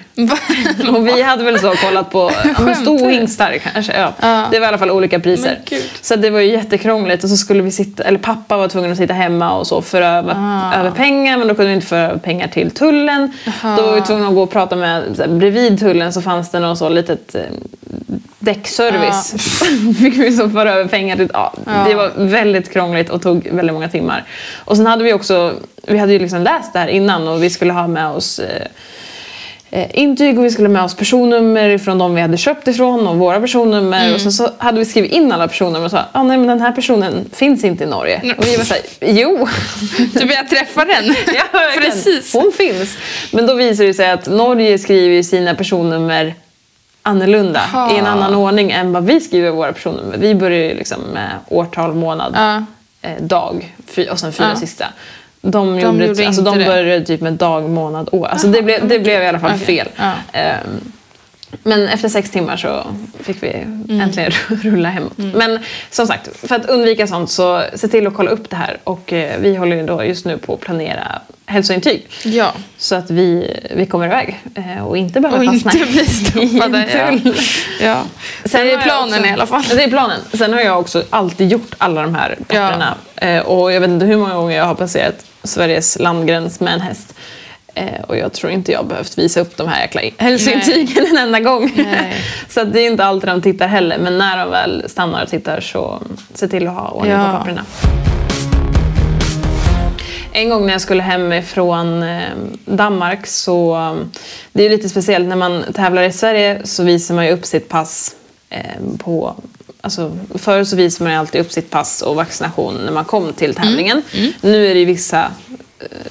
och vi hade väl så kollat på ja, men stohingstar kanske. Ja. Det var i alla fall olika priser. Så det var ju jättekrångligt och så skulle vi sitta, eller pappa var tvungen att sitta hemma och så föra över, Ah. över pengar men då kunde vi inte föra över pengar till tullen. Då var vi tvungna att gå och prata med, så här, bredvid tullen så fanns det någon så litet däckservice. fick vi så föra över pengar till. Ja, Det var väldigt krångligt och tog väldigt många timmar. Och sen hade vi också, vi hade ju liksom läst det här innan och vi skulle ha med oss eh, eh, intyg och vi skulle ha med oss personnummer från de vi hade köpt ifrån och våra personnummer. Och sen så hade vi skrivit in alla personnummer och sa ah, nej men den här personen finns inte i Norge. Och vi var såhär, jo! Du vill jag träffa den? Ja. Precis. Hon finns. Men då visar det sig att Norge skriver sina personnummer annorlunda Aha. i en annan ordning än vad vi skriver våra personnummer. Vi börjar ju liksom med årtal, månad, Ja. eh, dag fy- och sen fyra Ja. sista. De, gjorde, gjorde alltså, de började typ med dag, månad, år. Alltså det, blev, det blev i alla fall Okej. fel. Ja. Ehm, men efter sex timmar så fick vi Mm. äntligen rulla hemåt. Men som sagt, för att undvika sånt så se till att kolla upp det här. Och eh, vi håller då just nu på att planera hälsointyg. Ja. Så att vi, vi kommer iväg eh, och inte behöver Och fastna inte bli i stoppade. Ja. ja. Sen det är planen också, i alla fall. Det är planen. Sen har jag också alltid gjort alla de här papperna. Eh, och jag vet inte hur många gånger jag har passerat Sveriges landgräns med en häst. Eh, och jag tror inte jag behövt visa upp de här jäkla hälsointygen en enda gång. Så det är inte alltid de tittar heller. Men när de väl stannar och tittar så se till att ha ordning på Ja. papperna. En gång när jag skulle hem ifrån eh, Danmark så det är lite speciellt när man tävlar i Sverige så visar man ju upp sitt pass eh, på Alltså, förr så visade man ju alltid upp sitt pass och vaccination när man kom till tävlingen. Nu är det ju vissa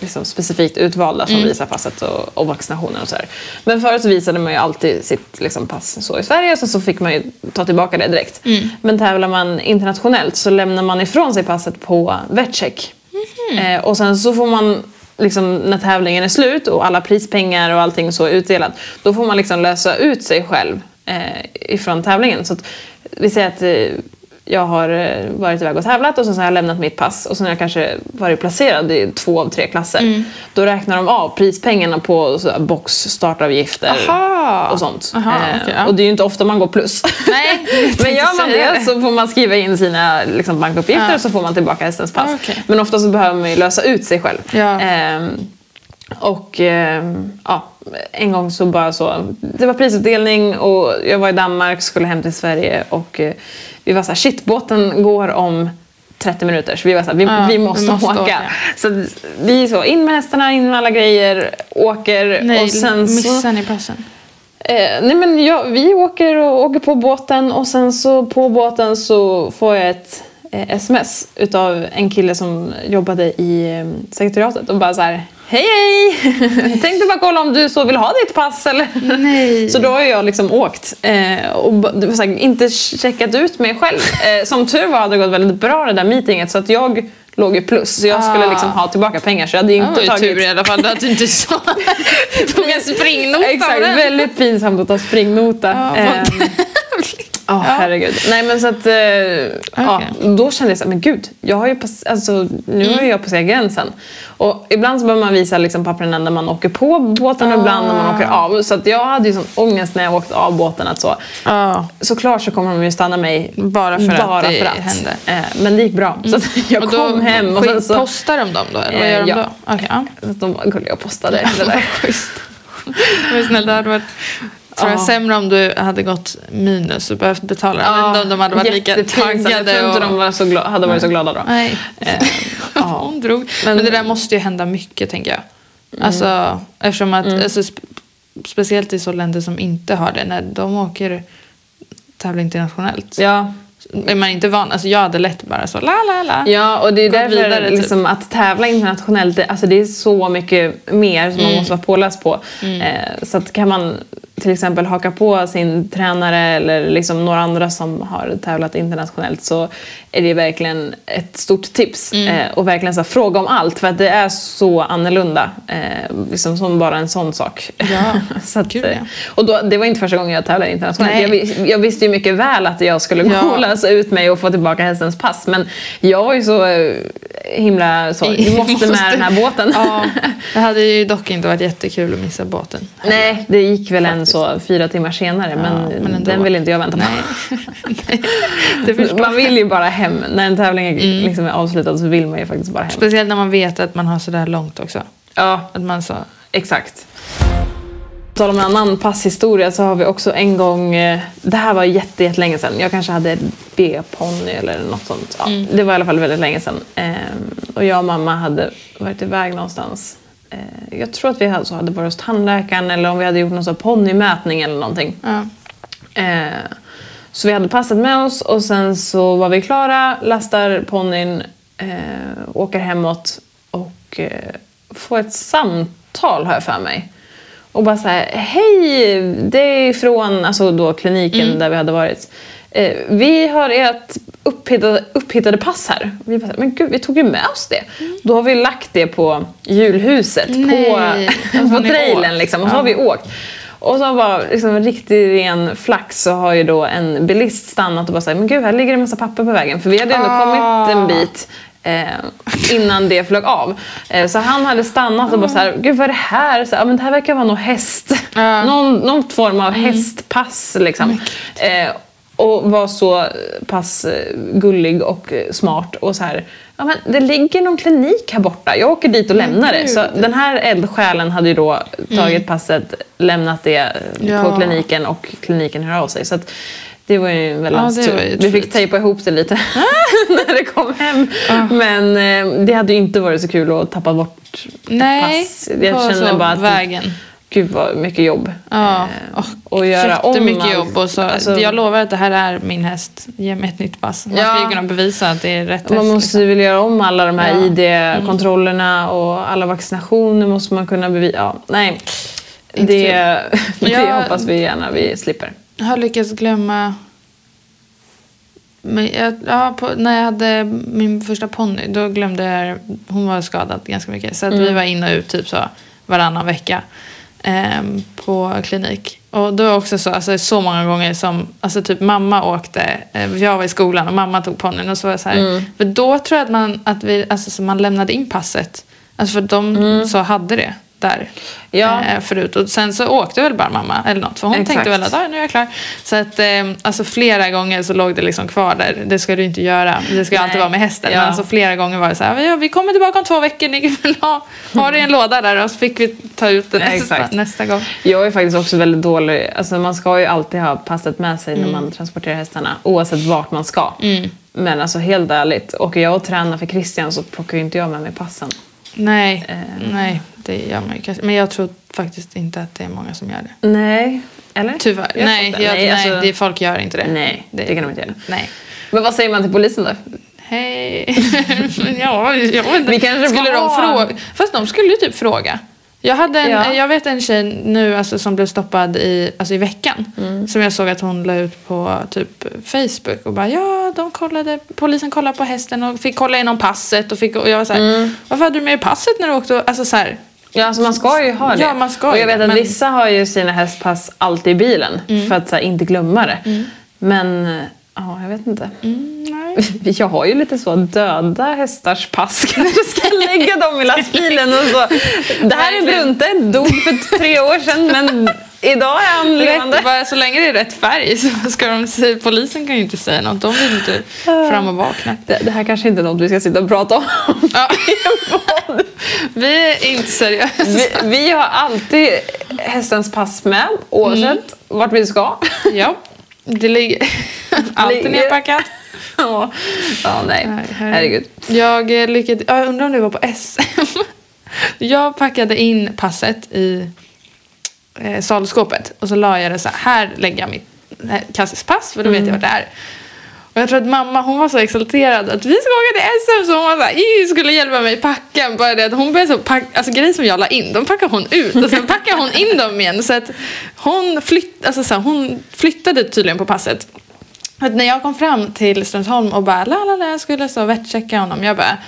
liksom, specifikt utvalda som visar passet och, och vaccinationen och så här. Men förut så visade man ju alltid sitt liksom, pass så i Sverige sen så fick man ju ta tillbaka det direkt. Men tävlar man internationellt så lämnar man ifrån sig passet på vetcheck. Eh, och sen så får man, liksom, när tävlingen är slut och alla prispengar och allting så är utdelat, då får man liksom lösa ut sig själv eh, ifrån tävlingen. Så att, vi säger att eh, jag har eh, varit iväg och tävlat och sen så har jag lämnat mitt pass och sen har jag kanske varit placerad i två av tre klasser. Då räknar de av prispengarna på box, startavgifter Aha. och sånt. Aha, Eh, okej, ja. Och det är ju inte ofta man går plus. Nej, Men gör man det så får man skriva in sina liksom, bankuppgifter Ja. och så får man tillbaka hästens pass. Ah, okej. Men ofta så behöver man ju lösa ut sig själv. Ja. Ehm, och ehm, ja, en gång så bara så, det var prisutdelning och jag var i Danmark, skulle hem till Sverige och eh, vi var så här, shit båten går om 30 minuter så vi var så här, vi, Ja, vi, måste vi måste åka. åka. Så vi så, in med hästarna, in med alla grejer, åker Nej, och sen så... missar ni passen? Eh, nej men jag, vi åker och åker på båten och sen så på båten så får jag ett eh, sms utav en kille som jobbade i eh, sekretariatet och bara så här Hej hej! Tänkte bara kolla om du så vill ha ditt pass eller? Nej. Så då har jag liksom åkt eh, och så här, inte checkat ut mig själv. Eh, som tur var hade det gått väldigt bra det där meetinget så att jag låg ju plus. Så jag skulle Ah. liksom ha tillbaka pengar så jag hade ju inte ju tagit... tur i alla fall att du inte sa. tog en springnota Exakt, väldigt pinsamt att ta springnota. Ja, Ehm, vad- Ja, herregud. Nej men så att, eh, ja, då kände jag så här, men gud, jag har ju pass- alltså, nu har Mm. ju jag passerat gränsen. Och ibland så behöver man visa liksom, papperna när man åker på båten och ibland när man åker av. Så att jag hade ju sån ångest när jag åkte av båten att så, Ja. såklart så kommer de ju stanna mig Bara för att det hände. Eh, men det gick bra. Så att jag Och då kom hem och sen så... Postar de dem då? Eller vad Eh, gör de ja. då? Okej, ja. så att de var gulliga och postade det där. Schysst. Men snälla, det hade varit tror jag, Ja. sämre om du hade gått minus och behövt betala. Jag vet inte om de hade varit lika jättepinsamt. Jag taggade. tror inte och... de var så gla- hade varit så glada då. Nej. Eh, ja. Hon drog. Men, Men- Mm. det där måste ju hända mycket tänker jag. Alltså, eftersom att, alltså, sp- speciellt i så länder som inte har det, när de åker tävla internationellt. Ja, är man inte van, alltså jag hade lätt bara så la la la. Ja, och det är därför vidare, typ. liksom, att tävla internationellt, det, alltså det är så mycket mer som man Mm. måste vara påläst på. Eh, så att kan man till exempel haka på sin tränare eller liksom några andra som har tävlat internationellt så är det verkligen ett stort tips. Mm. Eh, och verkligen så här, fråga om allt för att det är så annorlunda. Eh, liksom som bara en sån sak. Ja, så att, gud, eh, ja. och då, det var inte första gången jag tävlade internationellt. Jag, jag visste ju mycket väl att jag skulle gå Ja. och lösa ut mig och få tillbaka hästens pass. Men jag var ju så eh, himla så, du måste med den här båten. Ja, det hade ju dock inte varit jättekul att missa båten. Nej, det gick väl en så fyra timmar senare men, men ändå. den vill inte jag vänta på. Man vill ju bara hem. När en tävling är, Mm. liksom är avslutad så vill man ju faktiskt bara hem. Speciellt när man vet att man har sådär långt också. Ja, Att man så, exakt. Tal om en annan passhistoria så har vi också en gång, eh, det här var jätte, jättelänge sedan, jag kanske hade B-ponny eller något sånt. Ja, Det var i alla fall väldigt länge sedan. Ehm, och jag och mamma hade varit iväg någonstans. Eh, jag tror att vi hade, så hade varit hos tandläkaren eller om vi hade gjort någon ponnymätning eller någonting. ja. Eh, så vi hade passet med oss och sen så var vi klara, lastar ponnyn, eh, åker hemåt och eh, får ett samtal har jag för mig. Och bara så här, hej, det är från alltså då kliniken där vi hade varit. Eh, vi har ert upphittade, upphittade pass här. Vi bara, men gud, vi tog ju med oss det. Då har vi lagt det på julhuset, Nej, på, på trailern liksom. Och så har vi åkt. Och så var liksom en riktig ren flax så har ju då en bilist stannat och bara sagt men gud här ligger det en massa papper på vägen. För vi hade ändå Ah. kommit en bit eh, innan det flög av. Eh, så han hade stannat och bara så här, gud vad är det här? Så, ja, men det här verkar vara någon häst. Ja. Någon, någon form av hästpass liksom. Eh, och var så pass eh, gullig och eh, smart och så här. Ja, men det ligger någon klinik här borta. Jag åker dit och lämnar det. Så den här eldsjälen hade ju då tagit passet, lämnat det eh, på Ja. kliniken och kliniken hör av sig. Så att det var ju en väldigt Ja, tur. Vi fick tejpa ihop det lite när det kom hem. Men eh, det hade ju inte varit så kul att tappa bort Nej, pass. Jag på känner så bara att vägen. Gud vad mycket jobb. Ja, Eh, och, och göra om jobb. Och så, Alltså- jag lovar att det här är min häst. Ge mig ett nytt pass. Man Ja. ska ju kunna bevisa att det är rätt Man häst. måste liksom. ju väl göra om alla de här Ja. ID-kontrollerna och alla vaccinationer måste man kunna bevisa. Ja, nej. Inte Det, det Jag- hoppas vi gärna vi slipper. Jag har lyckats glömma... Men jag, ja, på, när jag hade min första ponny, då glömde jag... Hon var skadad ganska mycket. Så att Mm. vi var in och ut typ så varannan vecka ehm, på klinik. Och då också så, alltså, så många gånger som... Alltså typ mamma åkte... Eh, jag var i skolan och mamma tog ponnyn. Och så var jag så här, Mm. För då tror jag att man, att vi, alltså, så man lämnade in passet. Alltså för de så hade det där. Mm. Ja. Eh, förut. Och sen så åkte väl bara mamma eller något. För hon Exakt. tänkte väl att ah, nu är jag klar. Så att eh, alltså flera gånger så låg det liksom kvar där. Det ska du inte göra. Det ska Nej. alltid vara med hästen. Ja. Men alltså flera gånger var det så här. Ja, vi kommer tillbaka om två veckor. Ni kan ha, ha det i en låda där. Och så fick vi ta ut det nästa, nästa gång. Jag är faktiskt också väldigt dålig. Alltså man ska ju alltid ha passet med sig Mm. när man transporterar hästarna. Oavsett vart man ska. Men alltså helt ärligt, åker jag och tränar för Christian så plockar ju inte jag med mig passen. Nej, Eh. nej, det gör man ju kanske. Men jag tror faktiskt inte att det är många som gör det. Nej. Eller? Tyvärr. Jag nej, jag, nej, alltså- det, folk gör inte det. Nej, det kan de inte göra. Nej. Men vad säger man till polisen då? Hej. ja, jag vet inte. Vi kanske skulle de fråga? Fast de skulle ju typ fråga. Jag, hade en, Ja. jag vet en tjej nu alltså, som blev stoppad i, alltså, i veckan. Mm. Som jag såg att hon la ut på typ Facebook. Och bara ja, de kollade, polisen kollade på hästen och fick kolla igenom passet. Och, fick, och jag var så här, Mm. varför hade du med dig passet när du åkte? Alltså så här, Ja, alltså man ska ju ha det. Ja, man ska och jag vet det, att men- vissa har ju sina hästpass alltid i bilen för att här, inte glömma det. Men eh, ja, jag vet inte. mm. Jag har ju lite så döda hästars pass. Kanske ska lägga dem i lastbilen och så. Det här är. Brunte, dog för tre år sedan men idag är han levande. Bara, så länge det är rätt färg så ska de säga, polisen kan ju inte säga något. De vill inte fram och vakna. Det, det här kanske inte är något vi ska sitta och prata om. Ja. Vi är inte seriösa. Vi, vi har alltid hästens pass med oavsett vart vi ska. Ja, det ligger alltid nerpackat. Ja, ja nej. Nej, herregud. Herregud. Jag eh, lyckades, jag undrar om det var på SM. Jag packade in passet i eh, salskåpet och så la jag det så här, här lägger jag mitt eh, Cassis pass för då vet jag vart det är. Och jag tror att mamma hon var så exalterad att vi ska åka till SM så hon var så här, skulle hjälpa mig packa. Bara det att hon började så packa, alltså grejer som jag la in, de packade hon ut och sen packade hon in dem igen. Så att hon, flytt, alltså så här, hon flyttade tydligen på passet. Att när jag kom fram till Strömsholm och bara la la la skulle så vetchecka honom. Jag bara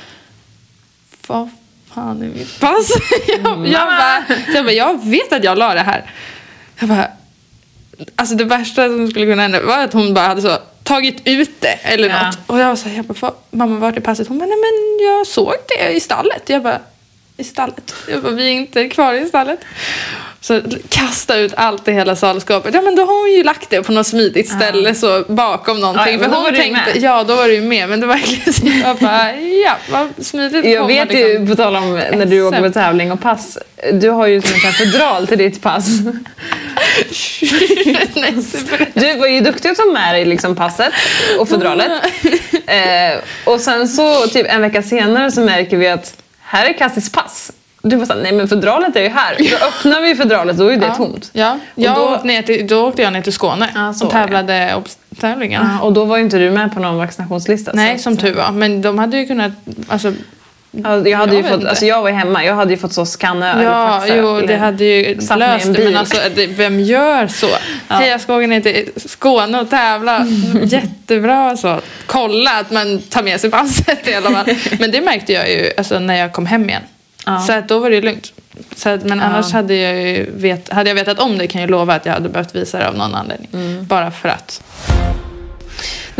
vad fan är mitt pass? jag, jag, bara, jag bara jag vet att jag la det här. Jag bara Alltså det värsta som skulle kunna hända var att hon bara hade så tagit ut det eller Ja. något. Och jag var så här, jag bara, "Vad- mamma vart är passet? Hon bara, nej men jag såg det i stallet. Jag bara, i stallet? Jag bara, vi är inte kvar i stallet. Så kasta ut allt i hela salskåpet. Ja men då har hon ju lagt det på något smidigt ställe så bakom någonting. Ja, För hon tänkte, ja då var du ju med. Men det var verkligen så jag bara, ja vad smidigt. Jag vet liksom. ju, på tal om när du åker på tävling och pass, du har ju som en fodral till ditt pass. Du var ju duktig att ta med dig liksom passet och fodralet. Eh, och sen så typ en vecka senare så märker vi att här är Cassis pass. Du var såhär, nej men fodralet är ju här. Då öppnar vi fodralet då är det tomt. Ja, jag då- åkte ner till, då åkte jag ner till Skåne Ja, så och tävlade obs-tävlingen. Ja, och då var ju inte du med på någon vaccinationslista. Nej, så som tur var. Men de hade ju kunnat... Alltså, Ja, jag, hade Jag ju fått, alltså jag var hemma, jag hade ju fått så skanna ja, faxa, jo, det hade ju löst det. Men alltså, det, vem gör så? Hej, jag ska åka ner till Skåne och tävla. Jättebra så. Kolla att man tar med sig passet i alla fall. Men det märkte jag ju alltså, när jag kom hem igen. Ja. Så att då var det ju lugnt. Så att, men annars hade jag ju vet, hade jag vetat om det kan jag lova att jag hade behövt visa det av någon anledning. Mm. Bara för att.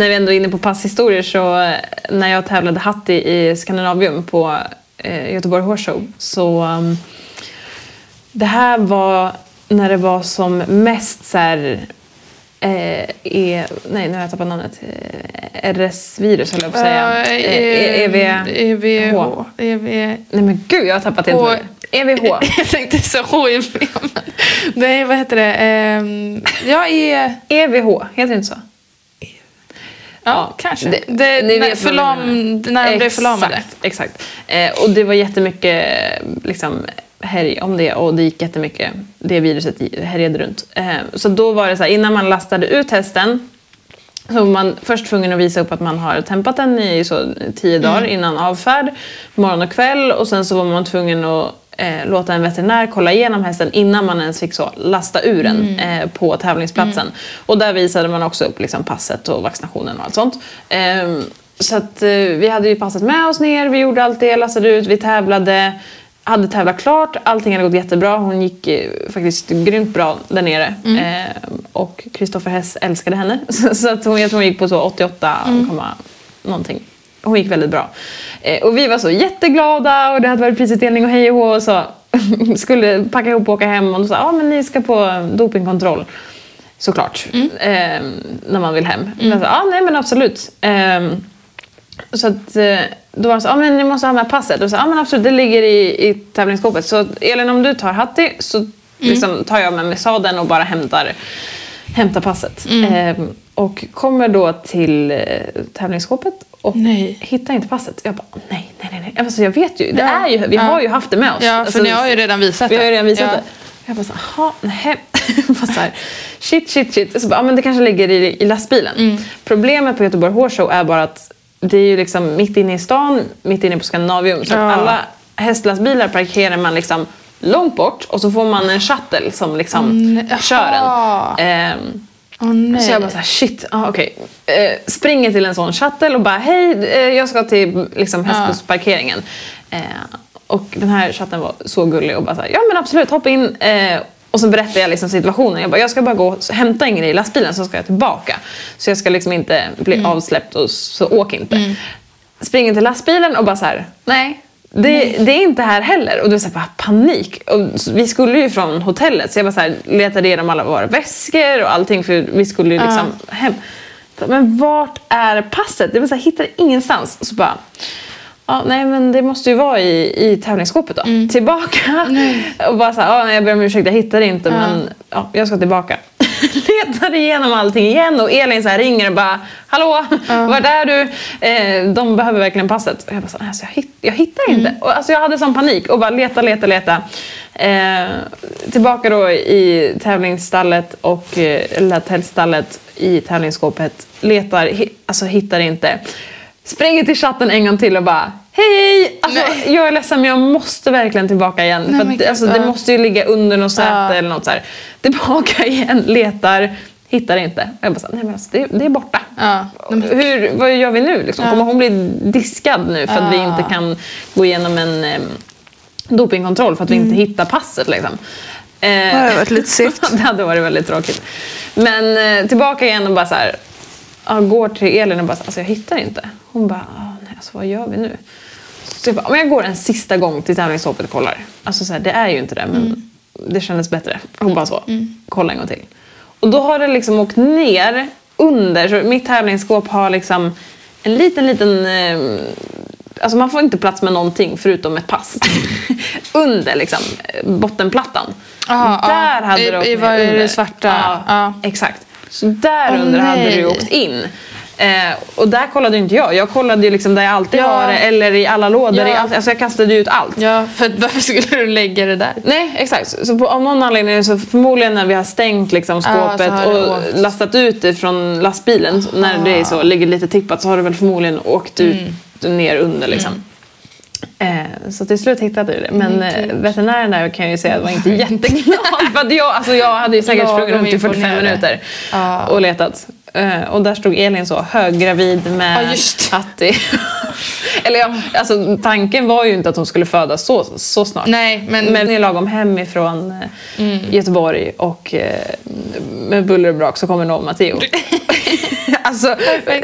När vi ändå är inne på passhistorier så eh, när jag tävlade Hatti i Skandinavium på eh, Göteborg Horse Show så um, det här var när det var som mest så här eh, e, nej, nu har jag tappat namnet. Eh, RS-virus höll jag på att säga. Eh, Eh, EV... EVH. EV... Nej men gud, jag har tappat helt nu. EVH. Jag tänkte så HIV. Nej, vad heter det? Ehm, ja, e... EVH, heter det inte så? Ja, kanske. det- Det, ni när, vet förlam, när de blev förlamade. Exakt, exakt. Eh, och det var jättemycket liksom, härj om det och det gick jättemycket, det viruset härjade runt. Eh, så då var det så här, innan man lastade ut hästen så var man först tvungen att visa upp att man har tempat den i så tio Mm. dagar innan avfärd, morgon och kväll. Och sen så var man tvungen att eh, låta en veterinär kolla igenom hästen innan man ens fick så lasta ur den Mm. eh, på tävlingsplatsen. Och där visade man också upp liksom, passet och vaccinationen och allt sånt. Ehm, så att, eh, vi hade ju passet med oss ner, vi gjorde allt det, lastade ut, vi tävlade. Hade tävlat klart, allting hade gått jättebra. Hon gick eh, faktiskt grymt bra där nere. Eh, och Kristoffer Hess älskade henne. Så, att hon, jag tror hon gick på så 88, komma någonting. Hon gick väldigt bra. Eh, och vi var så jätteglada och det hade varit prisutdelning och hej och hå och så. Skulle packa ihop och åka hem och sa ja men ni ska på dopingkontroll. Såklart. Eh, när man vill hem. Men jag sa, ja nej men absolut. Ehm, så att, eh, då var det så, ja men ni måste ha med passet. Och så, ja men absolut, det ligger i, i tävlingsskåpet. Så Elin om du tar Hatti så liksom, tar jag med mig sadeln och bara hämtar, hämtar passet. Ehm, och kommer då till eh, tävlingsskåpet och Nej. hittar inte passet. Jag bara, nej, nej, nej. Alltså, jag vet ju, det är ju, vi har ju haft det med oss. Ja, för Alltså, ni har ju redan visat vi har ju det. redan visat det. Jag bara så jaha, nej. bara så här, shit, shit, shit. Så bara, ja, men det kanske ligger i, i lastbilen. Mm. Problemet på Göteborg Horse Show är bara att det är ju liksom mitt inne i stan, mitt inne på Skandinavium. Så Ja. alla hästlastbilar parkerar man liksom långt bort och så får man en shuttle som liksom Mm, kör en. Ehm, Åh nej. så jag bara såhär, shit, ah, okej. Eh, springer till en sån shuttle och bara, hej, eh, jag ska till liksom, hästbussparkeringen. Eh, och den här chatten var så gullig och bara såhär, ja men absolut, hoppa in. Eh, och så berättade jag liksom situationen. Jag bara, jag ska bara gå och hämta en grej i lastbilen så ska jag tillbaka. Så jag ska liksom inte bli avsläppt och så åk inte. Springer till lastbilen och bara så här, nej. Det, det är inte här heller. Och det var så här, panik. Och vi skulle ju från hotellet så jag bara så här, letade igenom alla våra väskor och allting för vi skulle ju liksom hem. Så, Men vart är passet? Det var så här, hittade ingenstans. Och så bara, ja, nej men det måste ju vara i, i tävlingsskåpet då. Tillbaka. Och bara så här, ja, jag ber om ursäkt jag hittade inte men ja, jag ska tillbaka. Letar igenom allting igen och Elin så här ringer och bara Hallå, vart är du? Eh, de behöver verkligen passet. Och jag bara så, alltså, jag, hitt, jag hittar inte. Och, alltså, jag hade sån panik och bara leta, leta, leta. Eh, tillbaka då i tävlingsstallet och eh, eller tältstallet i tävlingsskåpet letar, hi- alltså hittar inte. Springer till chatten en gång till och bara Hej! Alltså, Nej. jag är ledsen men jag måste verkligen tillbaka igen. Nej, för att, alltså, det ja. måste ju ligga under något säte Ja. eller något så här. Tillbaka igen, letar, hittar inte. Och jag bara nej men alltså, det, det är borta. Ja. Hur, vad gör vi nu? Liksom? Kommer hon bli diskad nu för att vi Ja. inte kan gå igenom en em, dopingkontroll för att vi inte hittar passet? Liksom? Eh, Det hade varit lite segt. det hade varit väldigt tråkigt. Men eh, tillbaka igen och bara så här, ja, går till Elin och bara alltså jag hittar inte. Hon bara, ah, nej, alltså, vad gör vi nu? Bara, om jag går en sista gång till tävlingshoppet och kollar. Alltså så här, det är ju inte det men det kändes bättre. Hon bara så, kolla en gång till. Och då har det liksom åkt ner under, så mitt tävlingsskåp har liksom en liten, liten eh, Alltså man får inte plats med någonting förutom ett pass. under liksom, bottenplattan. Aha, där ja. hade I- det åkt i ner är det svarta? Ja, Ja. exakt. Så där Åh, under hade det nej. åkt in. Eh, och där kollade inte jag. Jag kollade ju liksom där jag alltid Ja. har det eller i alla lådor. Ja. I allt. Alltså jag kastade ut allt. Ja, för att varför skulle du lägga det där? Nej, exakt. Så på, av någon anledning så förmodligen när vi har stängt liksom skåpet det och åkt. lastat ut det från lastbilen, så när det är så, ligger lite tippat så har det väl förmodligen åkt ut Mm. ner under liksom. Eh, så till slut hittade vi det. Men eh, veterinären där kan jag ju säga var inte jätteglad. för att jag, alltså jag hade ju säkert sprungit runt i 45 imponerad. minuter och letat. Eh, och där stod Elin så höggravid med Ja, just att det... Eller ja, alltså tanken var ju inte att hon skulle födas så, så snart. Nej, men- Men är lagom hemifrån eh, Göteborg och eh, med buller och brak så kommer nog Matteo. alltså,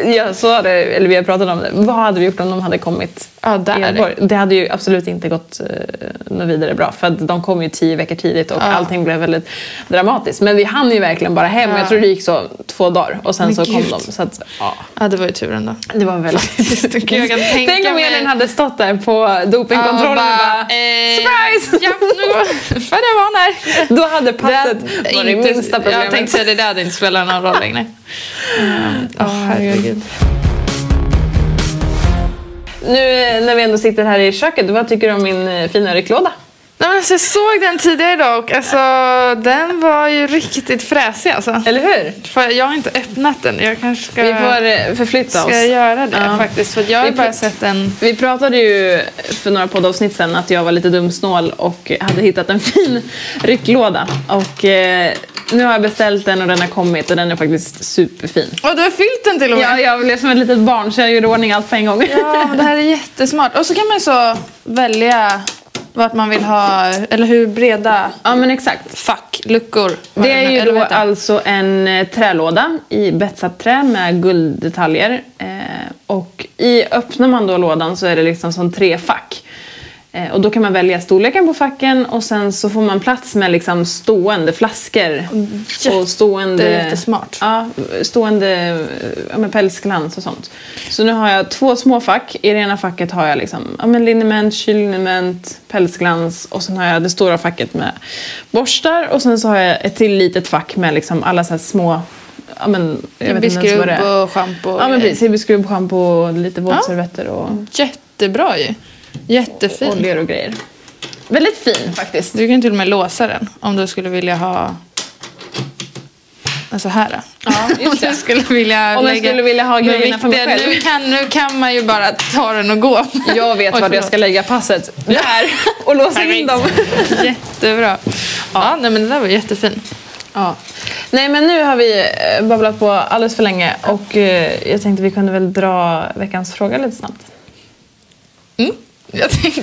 ja, så hade, eller vi har pratat om det. Vad hade vi gjort om de hade kommit Ja, där. Det hade ju absolut inte gått eh, något vidare bra för de kom ju tio veckor tidigt och Ja. allting blev väldigt dramatiskt. Men vi hann ju verkligen bara hem och jag Ja. tror det gick så två dagar och sen Men så kom gud. de. Så att, ja. Ja, det var ju tur ändå. Det var väldigt... Jag kan tänka Tänk om Elin hade stått där på dopingkontrollen och bara, eh, surprise! Ja, nu jag vara här. Då hade passet Det varit inte- minsta problemet. Jag tänkte säga det där hade inte spelat någon roll längre. Åh, herregud. Nu när vi ändå sitter här i köket, vad tycker du om min eh, fina rycklåda? Nej, men alltså, jag såg den tidigare idag och alltså, den var ju riktigt fräsig alltså. Eller hur? För jag har inte öppnat den. Jag kanske ska, Vi får eh, förflytta ska oss. göra det Ja. faktiskt. För jag har bara sett en... Vi pratade ju för några poddavsnitt sedan att jag var lite dumsnål och hade hittat en fin rycklåda. Och eh, nu har jag beställt den och den har kommit och den är faktiskt superfin. Och du har fyllt den till och med. Ja, jag blev som ett litet barn så jag gjorde ordning allt på en gång. Ja, det här är jättesmart. Och så kan man så välja vart man vill ha, eller hur breda ja men exakt. fack, luckor. Det är ju då alltså en eh, trälåda i betsat-trä med gulddetaljer. Eh, och i, öppnar man då lådan så är det liksom som tre fack. Eh, och då kan man välja storleken på facken och sen så får man plats med liksom stående flaskor. och stående, jättesmart. Ja, stående ja, med pälsglans och sånt. Så nu har jag två små fack. I det ena facket har jag liksom, ja, men liniment, kylliniment, pälsglans och sen har jag det stora facket med borstar och sen så har jag ett till litet fack med liksom alla så små Ja, men, jag vet inte ens vad det är. och schampo. Ja men precis, schampo, lite våtservetter och Jättebra ju. Jättefin. oljor och grejer. Väldigt fin faktiskt. Du kan till och med låsa den om du skulle vilja ha så här. Ja, Om du skulle vilja Om lägga skulle vilja ha grejerna för mig själv. Nu kan, nu kan man ju bara ta den och gå. Jag vet Oj, vart jag ska lägga passet. Där! Och låsa in dem. Jättebra. Ja, nej, men det där var jättefin. Ja. Nej men nu har vi eh, babblat på alldeles för länge och eh, jag tänkte vi kunde väl dra veckans fråga lite snabbt. Mm. Jag tänkte,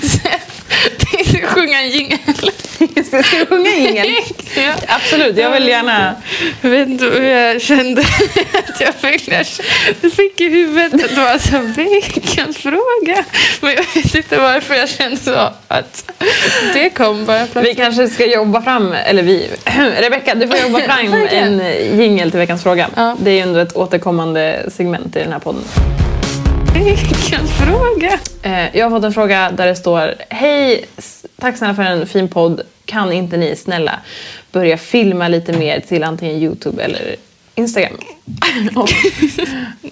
tänkte sjunga en jingel. Just det, ska du sjunga ingen? Ja. Absolut, jag vill gärna... Jag vet inte hur jag kände att jag fick, jag fick i huvudet att det var så veckans fråga. Men jag vet inte varför jag kände så att det kom bara Vi plötsligt. kanske ska jobba fram, eller vi, Rebecka du får jobba fram en jingel till veckans fråga. Ja. Det är ju ändå ett återkommande segment i den här podden. Veckans fråga. Eh, Jag har fått en fråga där det står Hej, tack snälla för en fin podd. Kan inte ni snälla börja filma lite mer till antingen Youtube eller Instagram? och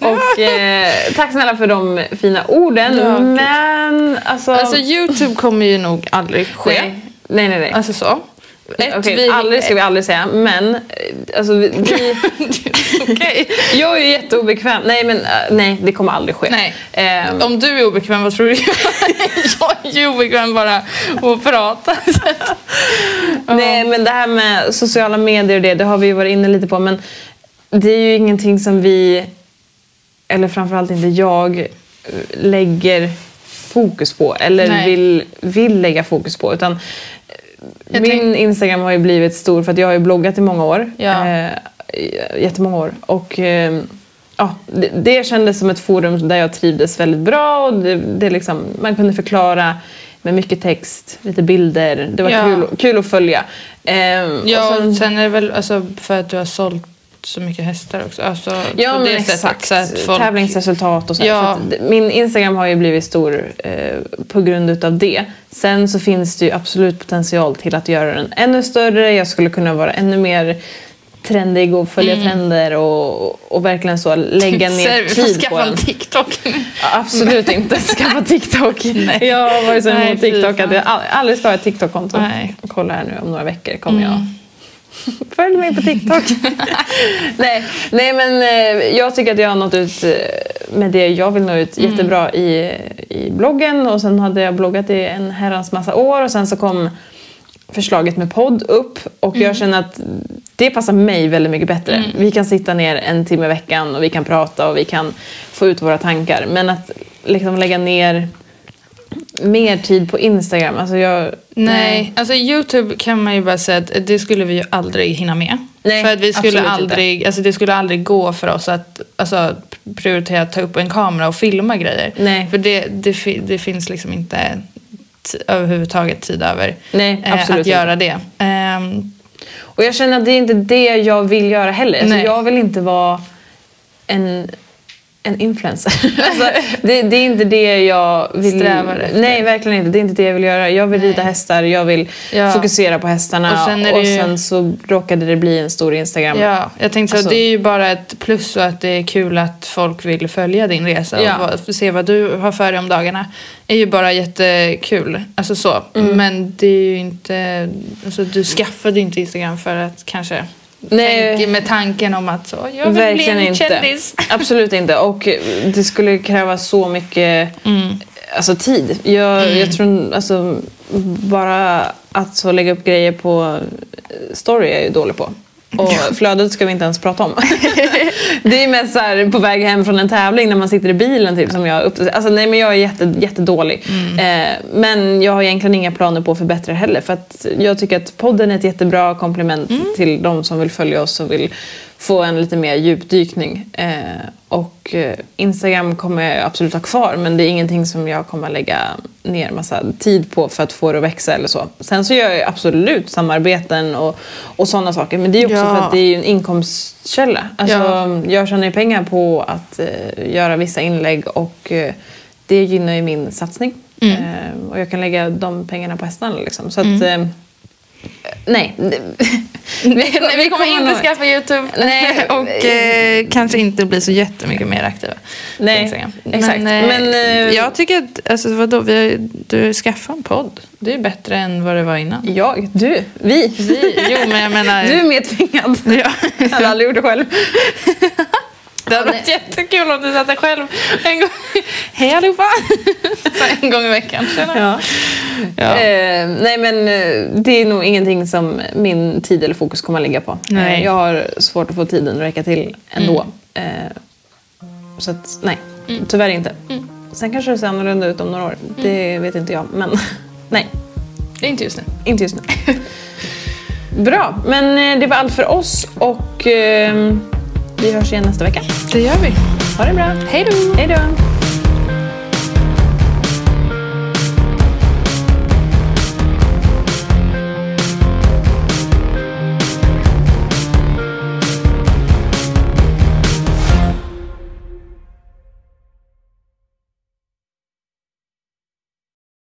och eh, tack snälla för de fina orden. Ja, men alltså... Alltså Youtube kommer ju nog aldrig ske. nej, nej, nej. nej. Alltså så. Ett, Okej, vi- aldrig ska vi aldrig säga, men eh, alltså, vi, Okej. jag är ju jätteobekväm. Nej, men eh, nej, det kommer aldrig ske. Nej. Ehm, Om du är obekväm, vad tror du? jag är ju obekväm bara att prata. Nej, men det här med sociala medier och det, det har vi ju varit inne lite på. Men det är ju ingenting som vi, eller framförallt inte jag, eh, lägger fokus på. Eller Nej. vill, vill lägga fokus på. Utan Jag min Instagram har ju blivit stor för att jag har ju bloggat i många år. Ja. Eh, jättemånga år. Och eh, ja, det, det kändes som ett forum där jag trivdes väldigt bra. Och det, det liksom, man kunde förklara med mycket text, lite bilder. Det var Ja. kul, kul att följa. Eh, Ja, och sen- och sen är det väl alltså, för att du har sålt så mycket hästar också. Alltså, Ja, men exakt. sättet. Folk... Tävlingsresultat och så. Ja. så min Instagram har ju blivit stor eh, på grund utav det. Sen så finns det ju absolut potential till att göra den ännu större. Jag skulle kunna vara ännu mer trendig och följa Mm. trender och, och verkligen så lägga ner får tid på skaffa den. en TikTok. Absolut inte skaffa TikTok. Jag har varit så Nej, emot TikTok att jag aldrig ska ha ett TikTok-konto. Nej. Kolla här nu om några veckor kommer jag Mm. Följ mig på TikTok. nej, nej, men eh, jag tycker att jag har nått ut eh, med det jag vill nå ut Mm. jättebra i, i bloggen. Och sen hade jag bloggat i en herrans massa år och sen så kom förslaget med podd upp och Mm. jag känner att det passar mig väldigt mycket bättre. Vi kan sitta ner en timme i veckan och vi kan prata och vi kan få ut våra tankar. Men att liksom lägga ner mer tid på Instagram, alltså jag... Nej, alltså Youtube kan man ju bara säga att det skulle vi ju aldrig hinna med. Nej, för att vi skulle aldrig, alltså det skulle aldrig gå för oss att alltså, prioritera att ta upp en kamera och filma grejer. Nej. För det, det, det finns liksom inte överhuvudtaget tid över Nej, eh, att inte. göra det. Ehm, Och jag känner att det är inte det jag vill göra heller. Alltså jag vill inte vara en, en influencer. alltså, det, det är inte det jag vill... Strävar efter. Nej, verkligen inte. Det är inte det jag vill göra. Jag vill rida hästar, jag vill Ja. fokusera på hästarna. Och Och sen det ju- och sen så råkade det bli en stor Instagram. Ja, jag tänkte så Alltså- att det är ju bara ett plus och att det är kul att folk vill följa din resa Ja. och se vad du har för dig om dagarna. är ju bara jättekul. Alltså så. Mm. Men det är ju inte, alltså du skaffade ju inte Instagram för att kanske Nej. tänka med tanken om att så, jag vill Verkligen bli en inte. kändis. Absolut inte. Och det skulle kräva så mycket alltså, tid. Jag, jag tror alltså, bara att så lägga upp grejer på eh, story är jag ju dålig på. Och flödet ska vi inte ens prata om. det är mest så här, på väg hem från en tävling när man sitter i bilen typ, som jag upp... alltså, nej men jag är jätte, jättedålig. Eh, men jag har egentligen inga planer på att förbättra heller. För att jag tycker att podden är ett jättebra komplement till de som vill följa oss och vill få en lite mer djupdykning. Eh, och eh, Instagram kommer jag absolut ha kvar men det är ingenting som jag kommer lägga ner massa tid på för att få det att växa eller så. Sen så gör jag absolut samarbeten och, och sådana saker men det är också Ja. för att det är en inkomstkälla. Alltså, Ja. Jag tjänar ju pengar på att eh, göra vissa inlägg och eh, det gynnar ju min satsning. Mm. Eh, och jag kan lägga de pengarna på hästarna liksom. Så att, eh, nej. Nej, vi kommer inte skaffa Youtube Nej. och eh, kanske inte bli så jättemycket mer aktiva Nej, exakt. Men, eh, Men, eh, jag tycker att, alltså vadå, vi du skaffar en podd. Det är bättre än vad det var innan. Jag? Du? Vi? Vi, jo men jag menar... Du är mer tvingad. Ja. Gjort det själv. Det hade varit jättekul om du satt där själv en gång. Hej allihopa! Så en gång i veckan. Ja. Ja. Eh, nej men eh, det är nog ingenting som min tid eller fokus kommer att ligga på. Nej. Mm. Eh, jag har svårt att få tiden att räcka till ändå. Eh, så att nej, Mm. tyvärr inte. Sen kanske det ser annorlunda ut om några år. Det vet inte jag. Men nej, inte just nu. inte just nu. Bra, men eh, det var allt för oss och eh, vi hörs igen nästa vecka. Det gör vi. Ha det bra. Hej då! Hej då!